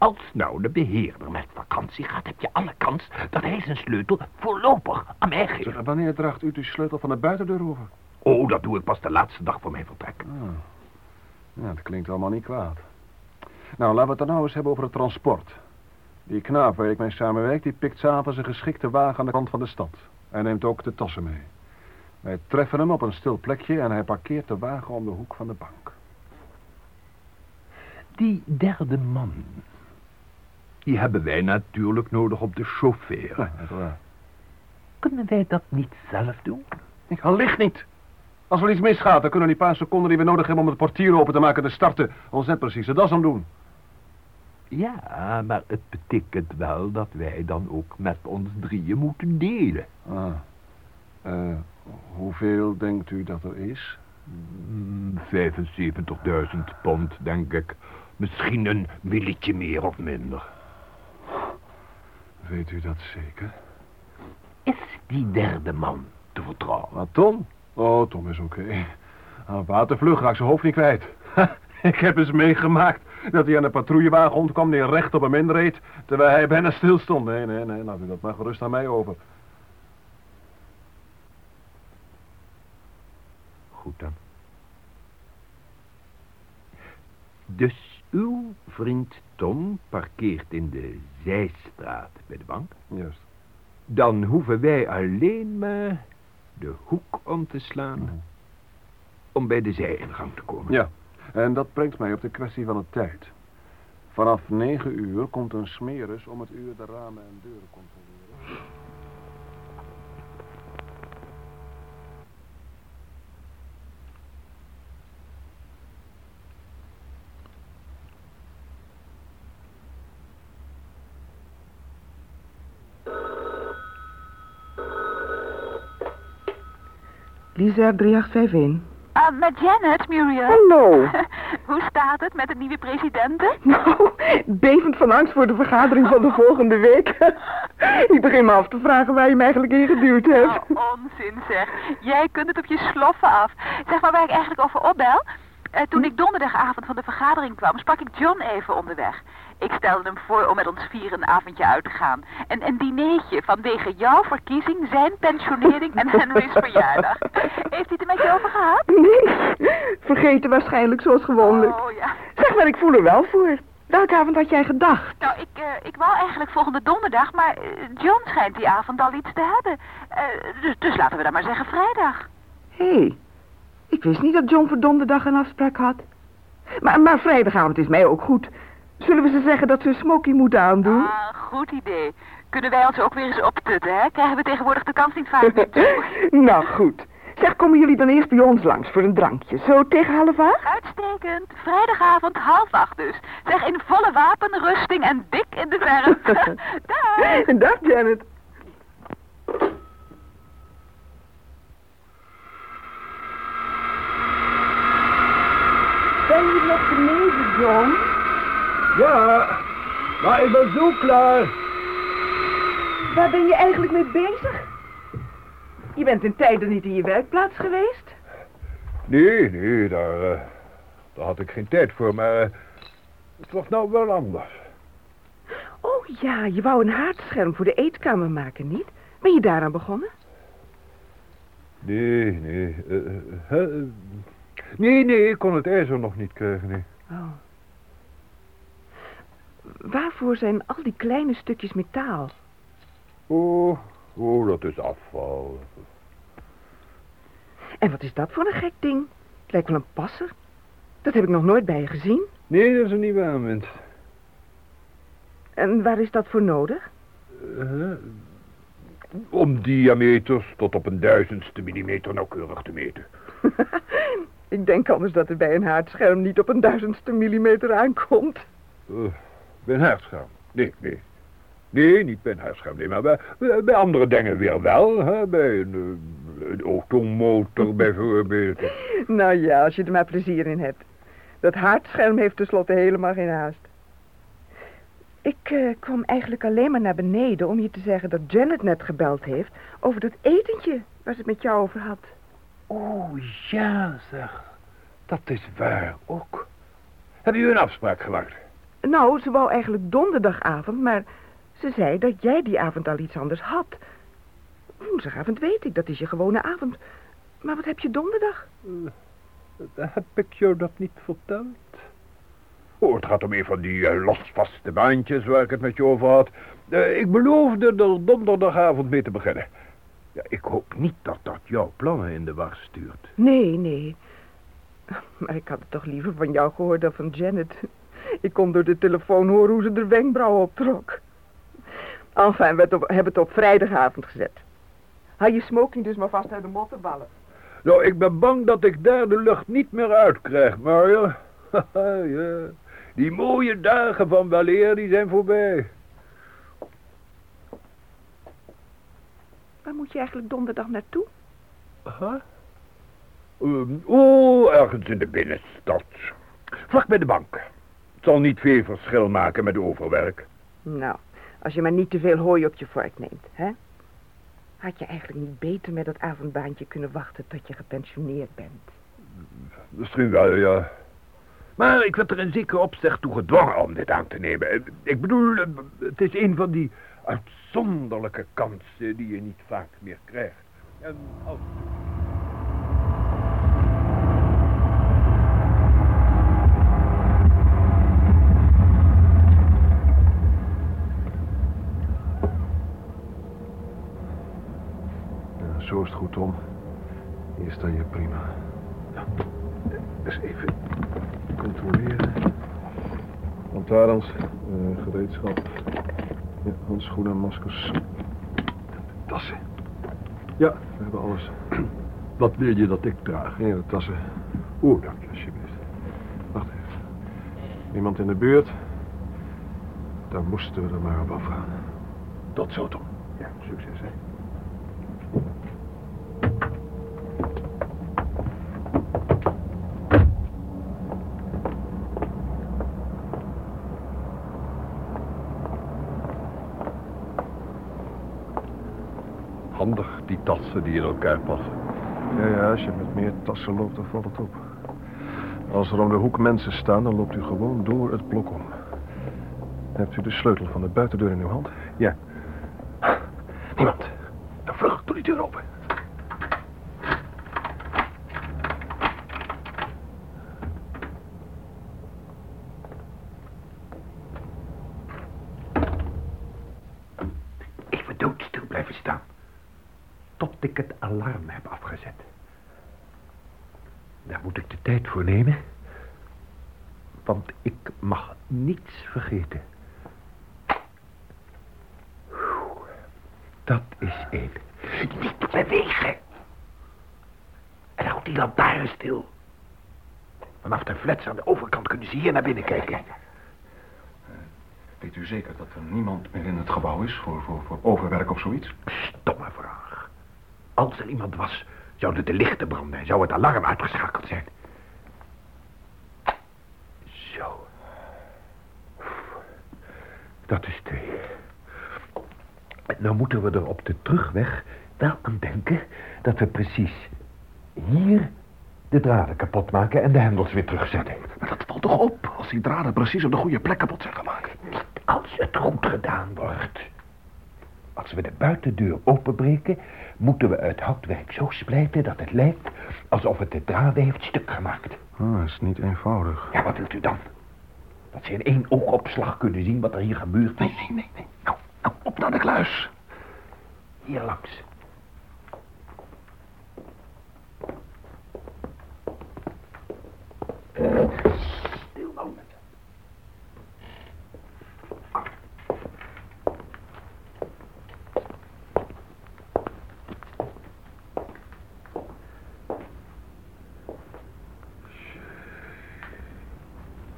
S2: Als nou de beheerder met vakantie gaat, heb je alle kans dat hij zijn sleutel voorlopig aan mij geeft.
S3: Zeg, wanneer draagt u de sleutel van de buitendeur over?
S2: Oh, dat doe ik pas de laatste dag voor mijn vertrek.
S3: Ah. Ja, dat klinkt allemaal niet kwaad. Nou, laten we het dan nou eens hebben over het transport. Die knaap waar ik mee samenwerk, die pikt s'avonds een geschikte wagen aan de kant van de stad. Hij neemt ook de tassen mee. Wij treffen hem op een stil plekje en hij parkeert de wagen om de hoek van de bank.
S2: Die derde man, die hebben wij natuurlijk nodig op de chauffeur.
S3: Ja.
S2: Kunnen wij dat niet zelf doen?
S3: Ik allicht niet. Als er iets misgaat, dan kunnen die paar seconden die we nodig hebben om het portier open te maken te starten, ons net precies de das om doen.
S2: Ja, maar het betekent wel dat wij dan ook met ons drieën moeten delen.
S3: Ah. Eh, hoeveel denkt u dat er is?
S2: Mm, 75.000 pond, denk ik. Misschien een milletje meer of minder.
S3: Weet u dat zeker?
S2: Is die derde man te vertrouwen?
S3: Maar Tom? Oh, Tom is oké. Aan watervlug raakt zijn hoofd niet kwijt. ik heb eens meegemaakt dat hij aan een patrouillewagen ontkwam die recht op hem inreed, terwijl hij bijna stil stond. Nee, nee, nee, laat u dat maar gerust aan mij over.
S2: Goed dan. Dus uw vriend Tom parkeert in de zijstraat bij de bank.
S3: Juist.
S2: Dan hoeven wij alleen maar de hoek om te slaan om bij de zijingang te komen.
S3: Ja, en dat brengt mij op de kwestie van de tijd. Vanaf negen uur komt een smeris om het uur de ramen en deuren controleren.
S4: Lisa 3851.
S5: Ah, met Janet, Muriel.
S4: Hallo. [laughs]
S5: Hoe staat het met de nieuwe presidenten? [laughs]
S4: Nou, bevend van angst voor de vergadering van de volgende week. [laughs] Ik begin me af te vragen waar je me eigenlijk in geduwd hebt.
S5: Oh, onzin zeg. Jij kunt het op je sloffen af. Zeg maar waar ik eigenlijk over opbel. Eh, toen ik donderdagavond van de vergadering kwam, sprak ik John even onderweg. Ik stelde hem voor om met ons vier een avondje uit te gaan. En een dineetje vanwege jouw verkiezing, zijn pensionering en Henry's verjaardag. [laughs] Heeft hij het er met je over gehad?
S4: Nee, vergeten waarschijnlijk zoals gewoonlijk.
S5: Oh ja.
S4: Zeg maar, ik voel er wel voor. Welke avond had jij gedacht?
S5: Nou, ik, eh, ik wou eigenlijk volgende donderdag, maar eh, John schijnt die avond al iets te hebben. Dus, dus laten we dan maar zeggen vrijdag.
S4: Hé, hey, ik wist niet dat John voor donderdag een afspraak had. Maar, maar vrijdagavond is mij ook goed. Zullen we ze zeggen dat ze een smoky moeten aandoen?
S5: Ah, goed idee. Kunnen wij ons ook weer eens optutten, hè? Krijgen we tegenwoordig de kans niet vaak [laughs]
S4: nou, goed. Zeg, komen jullie dan eerst bij ons langs voor een drankje? Zo tegen half acht?
S5: Uitstekend. Vrijdagavond half acht dus. Zeg, in volle wapenrusting en dik in de verf. [laughs] [laughs] Dag.
S4: Dag, Janet. Ben je nog beneden, John?
S6: Ja, maar ik ben zo klaar.
S4: Waar ben je eigenlijk mee bezig? Je bent in tijden niet in je werkplaats geweest?
S6: Nee, nee, daar, eh, daar had ik geen tijd voor, maar eh, het was nou wel anders.
S4: Oh ja, je wou een haardscherm voor de eetkamer maken, niet? Ben je daaraan begonnen?
S6: Nee, nee. eh, nee, nee, ik kon het ijzer nog niet krijgen, nee.
S4: Oh. Waarvoor zijn al die kleine stukjes metaal?
S6: Oh, oh, dat is afval.
S4: En wat is dat voor een gek ding? Het lijkt wel een passer. Dat heb ik nog nooit bij je gezien.
S6: Nee, dat is een nieuwe aanwinst.
S4: En waar is dat voor nodig?
S6: Eh, om diameters tot op een duizendste millimeter nauwkeurig te meten. [laughs]
S4: ik denk anders dat het bij een haardscherm niet op een duizendste millimeter aankomt.
S6: Eh, bij een haarscherm? Nee, nee. Nee, niet bij een haarscherm, nee, maar bij, bij, bij andere dingen weer wel. Hè? Bij een, eh, een automotor [laughs] bijvoorbeeld.
S4: Nou ja, als je er maar plezier in hebt. Dat haardscherm heeft tenslotte helemaal geen haast. Ik eh, kwam eigenlijk alleen maar naar beneden om je te zeggen dat Janet net gebeld heeft over dat etentje waar ze het met jou over had.
S2: Oh, ja, zeg. Dat is waar ook. Hebben u een afspraak gemaakt?
S4: Nou, ze wou eigenlijk donderdagavond, maar ze zei dat jij die avond al iets anders had. Woensdagavond weet ik, dat is je gewone avond. Maar wat heb je donderdag?
S2: Heb ik jou dat niet verteld? Oh, het gaat om een van die uh, losvaste baantjes waar ik het met je over had. Uh, ik beloofde er donderdagavond mee te beginnen. Ja, ik hoop niet dat dat jouw plannen in de war stuurt.
S4: Nee, nee. Maar ik had het toch liever van jou gehoord dan van Janet. Ik kon door de telefoon horen hoe ze de wenkbrauwen optrok. Enfin, we hebben het op vrijdagavond gezet. Haal je smoking dus maar vast uit de mottenballen.
S2: Nou, ik ben bang dat ik daar de lucht niet meer uitkrijg, Mario. [laughs] ja. Die mooie dagen van weleer, die zijn voorbij.
S4: Waar moet je eigenlijk donderdag naartoe?
S2: Huh? Um, oh, ergens in de binnenstad. Vlak bij de bank. Het zal niet veel verschil maken met overwerk.
S4: Nou, als je maar niet te veel hooi op je vork neemt, hè? Had je eigenlijk niet beter met dat avondbaantje kunnen wachten tot je gepensioneerd bent?
S2: Misschien wel, ja. Maar ik werd er in zekere opzicht toe gedwongen om dit aan te nemen. Ik bedoel, het is een van die uitzonderlijke kansen die je niet vaak meer krijgt. En als...
S3: Ja, zo is het goed, Tom. Hier sta je prima. Ja. Eens even controleren. Lantaarns, uh, gereedschap. Ja, handschoenen, maskers. Tassen. Ja, we hebben alles. [clears throat]
S2: Wat wil je dat ik draag?
S3: Ja, de tassen.
S2: Oeh, dank je alsjeblieft.
S3: Wacht even. Iemand in de buurt? Dan moesten we er maar op afgaan.
S2: Tot zo, Tom.
S3: Ja, succes, hè.
S2: Handig, die tassen die in elkaar passen.
S3: Ja, ja, als je met meer tassen loopt, dan valt het op. Als er om de hoek mensen staan, dan loopt u gewoon door het blok om. Hebt u de sleutel van de buitendeur in uw hand?
S2: Ja. Niemand. Dan vlug, doe die deur open. Even doodstil blijven staan. Tot ik het alarm heb afgezet. Daar moet ik de tijd voor nemen. Want ik mag niets vergeten. Dat is één. Niet bewegen. En houd die lantaarn stil. Vanaf de flats aan de overkant kunnen ze hier naar binnen kijken.
S3: Weet u zeker dat er niemand meer in het gebouw is voor, voor, voor overwerk of zoiets?
S2: Stomme vraag. Als er iemand was, zouden de lichten branden en zou het alarm uitgeschakeld zijn. Zo. Dat is twee. Nou moeten we er op de terugweg wel aan denken dat we precies hier de draden kapot maken en de hendels weer terugzetten.
S3: Maar dat valt toch op, als die draden precies op de goede plek kapot zijn gemaakt.
S2: Niet als het goed gedaan wordt. Als we de buitendeur openbreken, moeten we het houtwerk zo splijten dat het lijkt alsof het de draden heeft stuk gemaakt.
S3: Ah, dat is niet eenvoudig.
S2: Ja, wat wilt u dan? Dat ze in één oogopslag kunnen zien wat er hier gebeurt.
S3: Nee, nee, nee, nee. Nou, nou, op naar de kluis.
S2: Hier langs. Stil nou.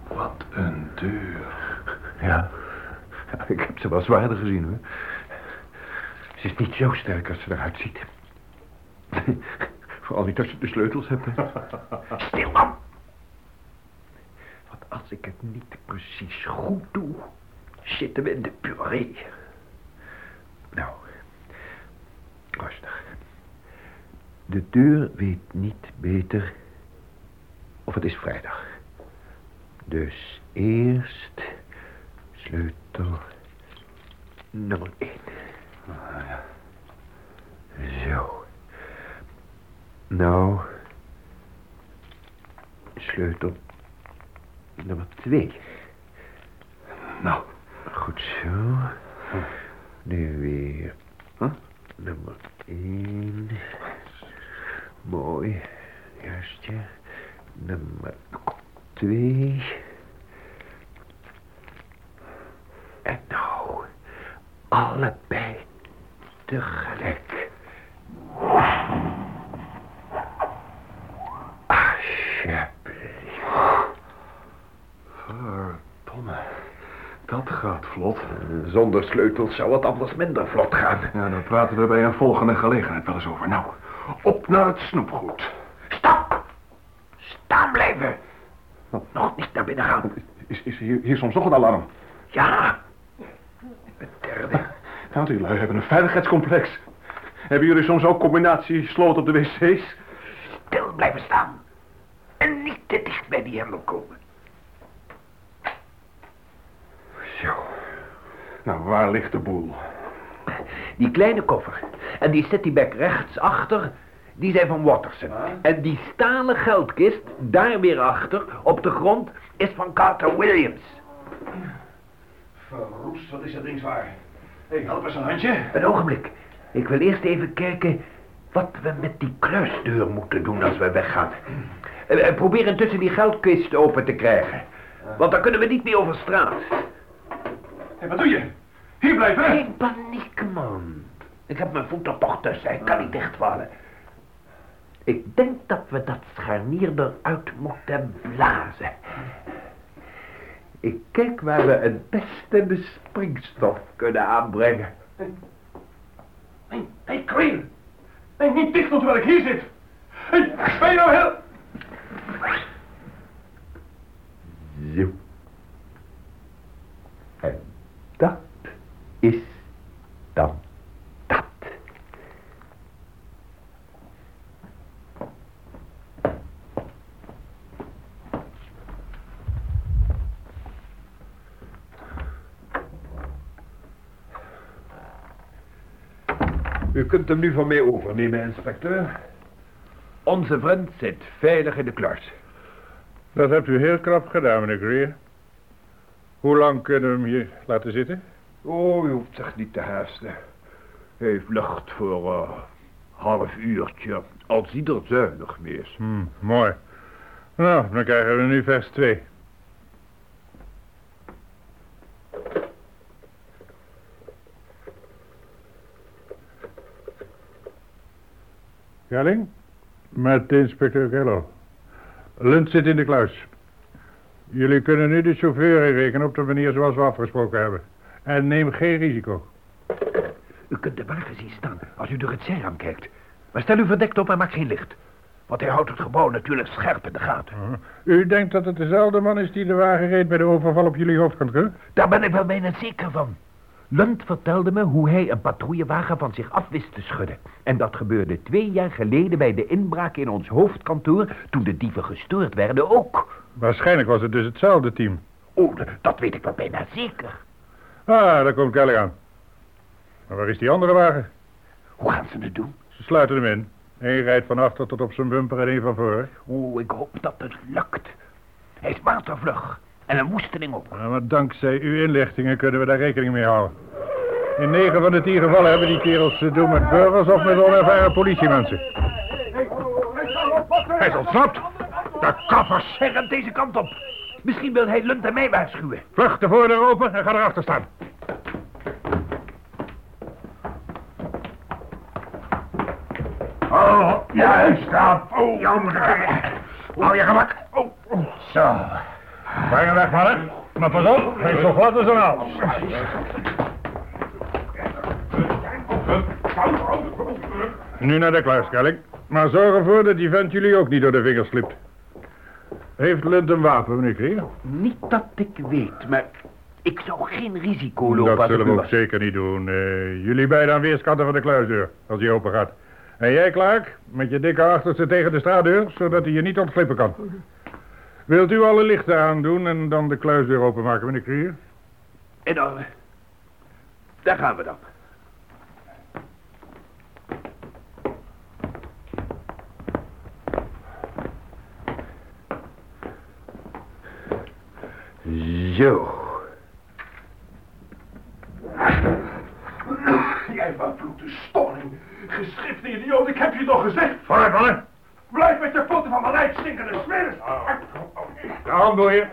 S3: Wat een deur.
S2: Ja. ja, ik heb ze zwaarder gezien hoor. Ze is niet zo sterk als ze eruit ziet. [laughs] Vooral niet als je de sleutels hebt. Stil man! Want als ik het niet precies goed doe, zitten we in de puree. Nou, rustig. De deur weet niet beter of het is vrijdag. Dus eerst sleutel nummer 1. Zo. Nou, sleutel nummer 2.
S3: Nou,
S2: Goed zo. Nu weer
S3: Huh?
S2: nummer 1. Mooi. Juist, ja. Nummer 2. En nou, allebei tegelijk. Alsjeblieft.
S3: verdomme. Dat gaat vlot.
S2: Zonder sleutels zou het anders minder vlot gaan.
S3: Ja, daar praten we bij een volgende gelegenheid wel eens over. Nou, op naar het snoepgoed.
S2: Stop! Staan blijven! Nog niet naar binnen gaan.
S3: Is, is hier, hier soms nog een alarm?
S2: Ja.
S3: Die lui hebben een veiligheidscomplex. Hebben jullie soms ook combinatie sloot op de wc's?
S2: Stil blijven staan. En niet te dicht bij die hendel komen. Zo.
S3: Nou, waar ligt de boel?
S2: Die kleine koffer. En die cityback rechts achter. Die zijn van Watterson. En die stalen geldkist, daar weer achter, op de grond, is van Carter Williams.
S3: Verroest, wat is dat ding zwaar? Hey, help eens een handje.
S2: Een ogenblik. Ik wil eerst even kijken wat we met die kluisdeur moeten doen als we weggaan. Eh, eh, Probeer intussen die geldkist open te krijgen. Want dan kunnen we niet meer over straat.
S3: Hé, wat doe je? Hier blijven.
S2: Geen paniek, man. Ik heb mijn voet er toch tussen. Hij kan niet dichtvallen. Ik denk dat we dat scharnier eruit moeten blazen. Ik kijk waar we het beste de springstof kunnen aanbrengen.
S3: Nee, nee, Queen. Nee, niet dicht terwijl ik hier zit. Hey, ben je nou heel...
S2: Zo. En dat is dan U kunt hem nu van mij overnemen, inspecteur. Onze vriend zit veilig in de kluis.
S7: Dat hebt u heel knap gedaan, meneer Greer. Hoe lang kunnen we hem hier laten zitten?
S6: Oh, u hoeft zich niet te haasten. Hij heeft lucht voor een half uurtje, als ieder zuinig mee is.
S7: Hm, mooi. Nou, dan krijgen we nu vers 2. Gelling? Met inspecteur Keller. Lund zit in de kluis. Jullie kunnen nu de chauffeur inrekenen op de manier zoals we afgesproken hebben. En neem geen risico.
S2: U kunt de wagen zien staan als u door het zijraam kijkt. Maar stel u verdekt op en maak geen licht. Want hij houdt het gebouw natuurlijk scherp in de gaten.
S7: Uh, U denkt dat het dezelfde man is die de wagen reed bij de overval op jullie hoofdkantoor?
S2: Daar ben ik wel bijna zeker van. Lund vertelde me hoe hij een patrouillewagen van zich af wist te schudden. En dat gebeurde twee jaar geleden bij de inbraak in ons hoofdkantoor... toen de dieven gestoord werden ook.
S7: Waarschijnlijk was het dus hetzelfde team.
S2: Oh, dat weet ik wel bijna zeker.
S7: Ah, daar komt Kelly aan. Maar waar is die andere wagen?
S2: Hoe gaan ze het doen?
S7: Ze sluiten hem in. Eén rijdt van achter tot op zijn bumper en één van voor.
S2: Oh, ik hoop dat het lukt. Hij is watervlug. En een woesteling op.
S7: Ja, maar dankzij uw inlichtingen kunnen we daar rekening mee houden. In negen van de tien gevallen hebben die kerels te doen met burgers of met onervaren politiemensen.
S2: Hij is ontsnapt. De kaffers zeggen deze kant op. Misschien wil hij Lund en mij waarschuwen.
S7: Vlug de voordeur open en ga erachter staan.
S2: Oh, juist dat. Oh, Hou je gemak. Oh, zo.
S7: Breng hem weg, mannen. Maar pas op, hij is zo glad als een hals. Nu naar de kluis, Kelling. Maar zorg ervoor dat die vent jullie ook niet door de vingers slipt. Heeft Lund een wapen, meneer Krier?
S2: Niet dat ik weet, maar ik zou geen risico lopen
S7: Dat zullen we ook zeker niet doen. Eh, jullie beiden aan weerskanten van de kluisdeur, als die open gaat. En jij, Clark, met je dikke achterste tegen de straatdeur, zodat hij je niet ontglippen kan. Wilt u alle lichten aandoen en dan de kluisdeur openmaken, meneer Krier?
S2: En dan... Daar gaan we dan. Zo.
S3: Jij vervloekte stonning. Geschrifte idioot, ik heb je toch gezegd.
S7: Vooruit, mannen.
S3: Blijf met je poten van mijn lijf stinkende smeris.
S7: De hand door je.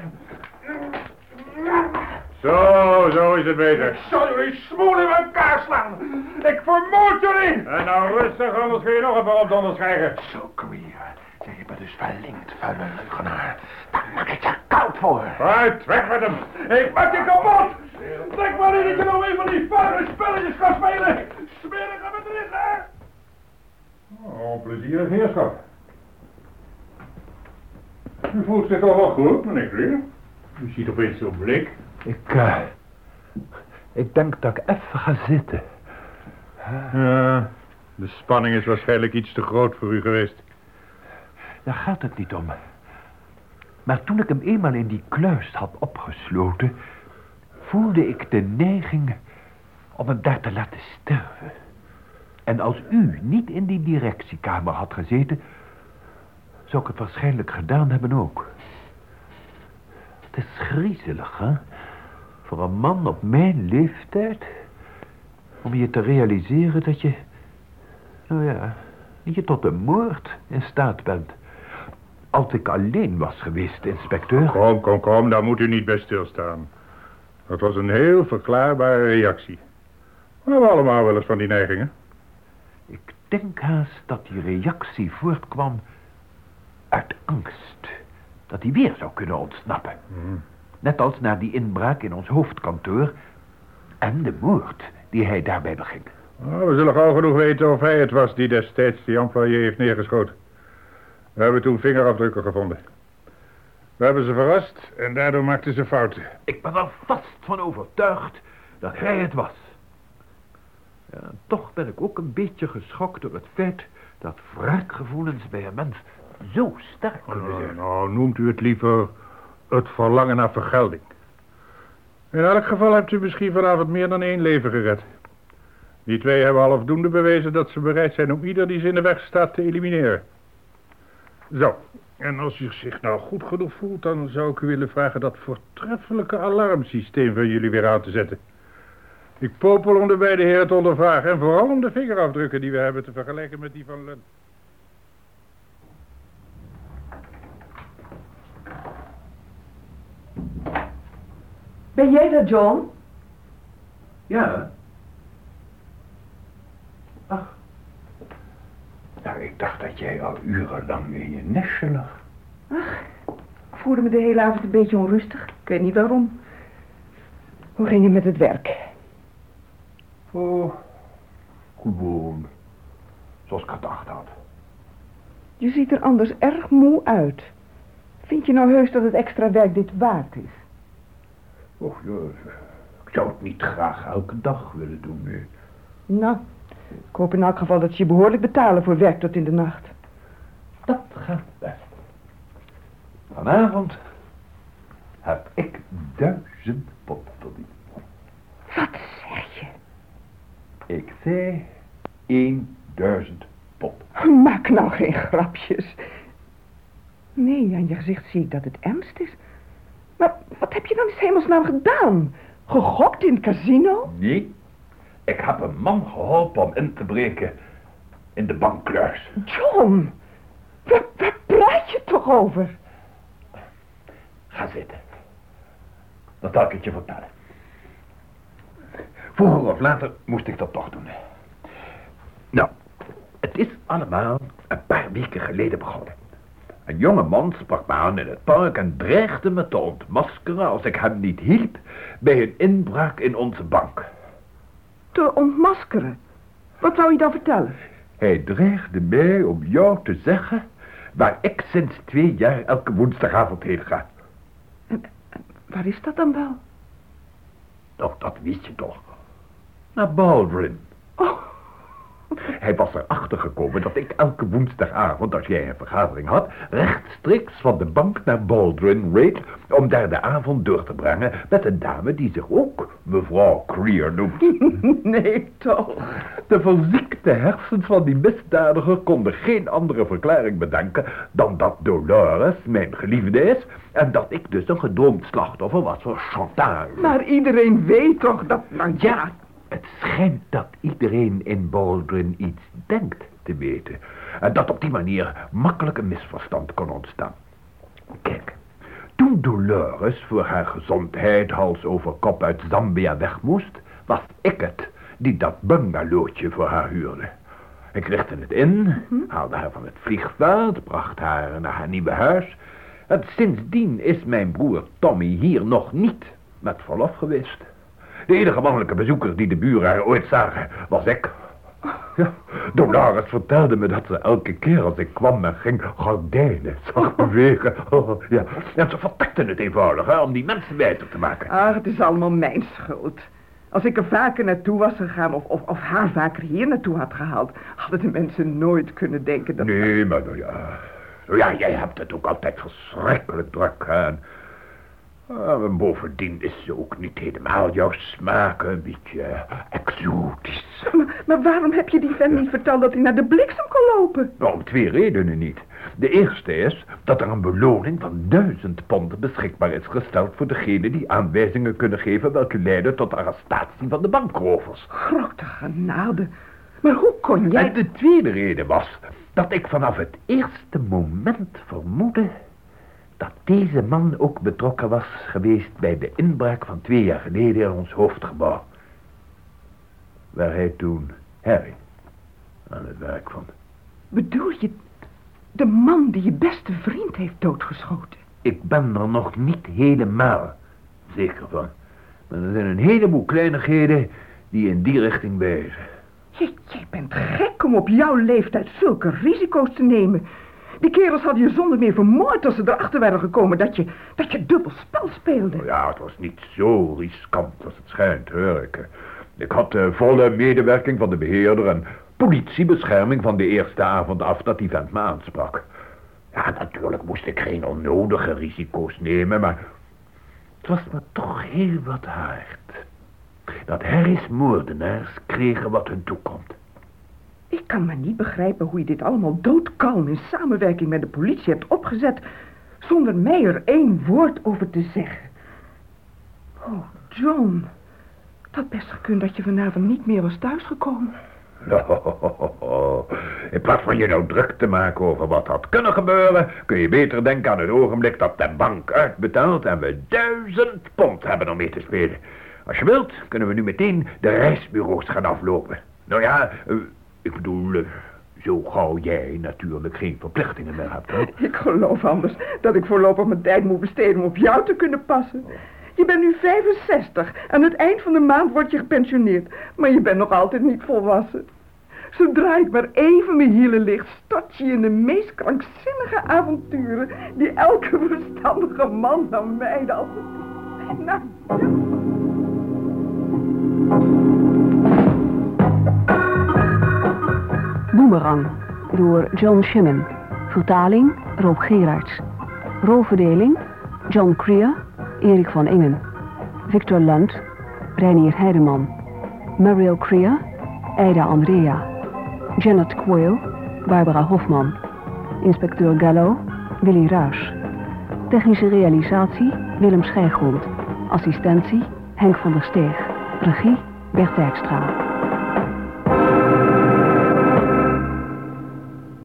S7: Zo, zo is het beter.
S3: Ik zal jullie smoel in elkaar slaan. Ik vermoord jullie.
S7: En nou rustig, anders kun je nog een paar opdonders krijgen.
S3: Zo, Queer. Zeg je me dus verlinkt, vuile leugenaar. Daar maak ik je koud voor.
S7: Vooruit, weg met hem.
S3: Ik maak je kapot. Denk maar niet dat je nog een van die vuile spelletjes kan spelen. Smerige bedrieger.
S7: Oh, plezierig heerschap. U voelt zich toch wel goed, meneer Krier? U ziet opeens zo blik.
S2: Ik, eh, ik denk dat ik even ga zitten.
S7: Ja, de spanning is waarschijnlijk iets te groot voor u geweest.
S2: Daar gaat het niet om. Maar toen ik hem eenmaal in die kluis had opgesloten... voelde ik de neiging om hem daar te laten sterven. En als u niet in die directiekamer had gezeten... zou ik het waarschijnlijk gedaan hebben ook. Het is griezelig, hè? Voor een man op mijn leeftijd... om je te realiseren dat je... nou ja, dat je tot een moord in staat bent. Als ik alleen was geweest, inspecteur...
S7: Kom, kom, kom, daar moet u niet bij stilstaan. Dat was een heel verklaarbare reactie. We hebben allemaal wel eens van die neigingen.
S2: Ik denk haast dat die reactie voortkwam uit angst. Dat hij weer zou kunnen ontsnappen. Net als na die inbraak in ons hoofdkantoor... en de moord die hij daarbij beging.
S7: Nou, we zullen gauw genoeg weten of hij het was die destijds die employé heeft neergeschoten. We hebben toen vingerafdrukken gevonden. We hebben ze verrast en daardoor maakten ze fouten.
S2: Ik ben er vast van overtuigd dat hij het was. Ja, en toch ben ik ook een beetje geschokt door het feit dat wraakgevoelens bij een mens zo sterk kunnen
S7: Nou,
S2: zijn.
S7: nou, noemt u het liever het verlangen naar vergelding. In elk geval hebt u misschien vanavond meer dan één leven gered. Die twee hebben halfdoende bewezen dat ze bereid zijn om ieder die ze in de weg staat te elimineren. Zo, en als u zich nou goed genoeg voelt, dan zou ik u willen vragen dat voortreffelijke alarmsysteem van jullie weer aan te zetten. Ik popel om de beide heren te ondervragen en vooral om de vingerafdrukken die we hebben te vergelijken met die van.
S4: Ben jij dat, John?
S2: Ja. Ach. Nou, ik dacht dat jij al urenlang in je nestje lag.
S4: Ik voelde me de hele avond een beetje onrustig. Ik weet niet waarom. Hoe ging het met het werk?
S2: Oh, gewoon. Zoals ik gedacht had.
S4: Je ziet er anders erg moe uit. Vind je nou heus dat het extra werk dit waard is?
S2: Och, ja, ik zou het niet graag elke dag willen doen, nee.
S4: Nou, ik hoop in elk geval dat ze je behoorlijk betalen voor werk tot in de nacht.
S2: Dat gaat best. Vanavond heb ik duizend pop verdiend.
S4: Wat zeg je?
S2: Ik zei 1000 pop.
S4: Maak nou geen grapjes. Nee, aan je gezicht zie ik dat het ernst is. Maar wat heb je dan in hemelsnaam gedaan? Gegokt in het casino?
S2: Nee, ik heb een man geholpen om in te breken in de bankkluis.
S4: John, waar, waar praat je toch over?
S2: Ga zitten. Dan zal ik het je vertellen. Vroeger of later moest ik dat toch doen. Nou, het is allemaal een paar weken geleden begonnen. Een jonge man sprak me aan in het park en dreigde me te ontmaskeren als ik hem niet hielp bij een inbraak in onze bank.
S4: Te ontmaskeren. Wat zou je dan vertellen?
S2: Hij dreigde mij om jou te zeggen waar ik sinds twee jaar elke woensdagavond heen ga.
S4: Waar is dat dan wel?
S2: Nou, dat wist je toch. Naar Baldwin.
S4: Oh,
S2: Hij was erachter gekomen dat ik elke woensdagavond, als jij een vergadering had, rechtstreeks van de bank naar Baldwin reed om daar de avond door te brengen met een dame die zich ook mevrouw Creer noemt. [laughs]
S4: Nee, toch.
S2: De verziekte hersens van die misdadiger konden geen andere verklaring bedenken dan dat Dolores mijn geliefde is en dat ik dus een gedoomd slachtoffer was voor chantage.
S4: Maar iedereen weet toch dat... Nou ja,
S2: Het schijnt dat iedereen in Baldwin iets denkt te weten. En dat op die manier makkelijk een misverstand kon ontstaan. Kijk, toen Dolores voor haar gezondheid hals over kop uit Zambia weg moest, was ik het die dat bungalowtje voor haar huurde. Ik richtte het in, haalde haar van het vliegveld, bracht haar naar haar nieuwe huis. En sindsdien is mijn broer Tommy hier nog niet met verlof geweest. De enige mannelijke bezoeker die de buren ooit zagen, was ik. Ja, Dolores vertelde me dat ze elke keer als ik kwam en ging gordijnen zag [laughs] bewegen. Oh, ja. En ze vertekten het eenvoudig, hè, om die mensen wijzer te maken.
S4: Ach, het is allemaal mijn schuld. Als ik er vaker naartoe was gegaan of, of, of haar vaker hier naartoe had gehaald, hadden de mensen nooit kunnen denken dat...
S2: Nee, maar nou ja. Nou ja, jij hebt het ook altijd verschrikkelijk druk, hè. En, ah, en bovendien is ze ook niet helemaal jouw smaak, een beetje exotisch.
S4: Maar, maar waarom heb je die vent niet verteld dat hij naar de bliksem kon lopen?
S2: Nou, om twee redenen niet. De eerste is dat er een beloning van duizend pond beschikbaar is gesteld voor degenen die aanwijzingen kunnen geven welke leiden tot arrestatie van de bankrovers.
S4: Grote genade. Maar hoe kon jij...
S2: En de tweede reden was dat ik vanaf het eerste moment vermoedde dat deze man ook betrokken was geweest bij de inbraak van twee jaar geleden in ons hoofdgebouw. Waar hij toen Harry aan het werk vond.
S4: Bedoel je de man die je beste vriend heeft doodgeschoten?
S2: Ik ben er nog niet helemaal zeker van. Maar er zijn een heleboel kleinigheden die in die richting wijzen.
S4: Je, jij bent gek om op jouw leeftijd zulke risico's te nemen. Die kerels hadden je zonder meer vermoord als ze erachter waren gekomen dat je, dat je dubbel spel speelde.
S2: Nou ja, het was niet zo riskant als het schijnt, hoor. Ik, eh, had de volle medewerking van de beheerder en politiebescherming van de eerste avond af dat die vent me aansprak. Ja, natuurlijk moest ik geen onnodige risico's nemen, maar het was me toch heel wat hard. Dat Harry's moordenaars kregen wat hun toekomt.
S4: Ik kan maar niet begrijpen hoe je dit allemaal doodkalm in samenwerking met de politie hebt opgezet, zonder mij er één woord over te zeggen. Oh, John. Het had best gekund dat je vanavond niet meer was thuisgekomen. [laughs]
S2: In plaats van je nou druk te maken over wat had kunnen gebeuren, kun je beter denken aan het ogenblik dat de bank uitbetaalt en we duizend pond hebben om mee te spelen. Als je wilt, kunnen we nu meteen de reisbureaus gaan aflopen. Nou ja, eh, ik bedoel, eh, zo gauw jij natuurlijk geen verplichtingen meer hebt, hè?
S4: Ik geloof anders dat ik voorlopig mijn tijd moet besteden om op jou te kunnen passen. Je bent nu 65. Aan het eind van de maand word je gepensioneerd. Maar je bent nog altijd niet volwassen. Zodra ik maar even mijn hielen licht, stort je in de meest krankzinnige avonturen... die elke verstandige man dan mij dan... Nou,
S1: Boomerang door John Shimon. Vertaling Rob Gerards. Rolverdeling John Creer, Erik van Ingen. Victor Lunt, Reinier Heideman. Mariel Creer, Aida Andrea. Janet Quayle, Barbara Hofman. Inspecteur Gallo, Willy Ruys. Technische realisatie Willem Schijgrond. Assistentie Henk van der Steeg. Regie Bert Dijkstra.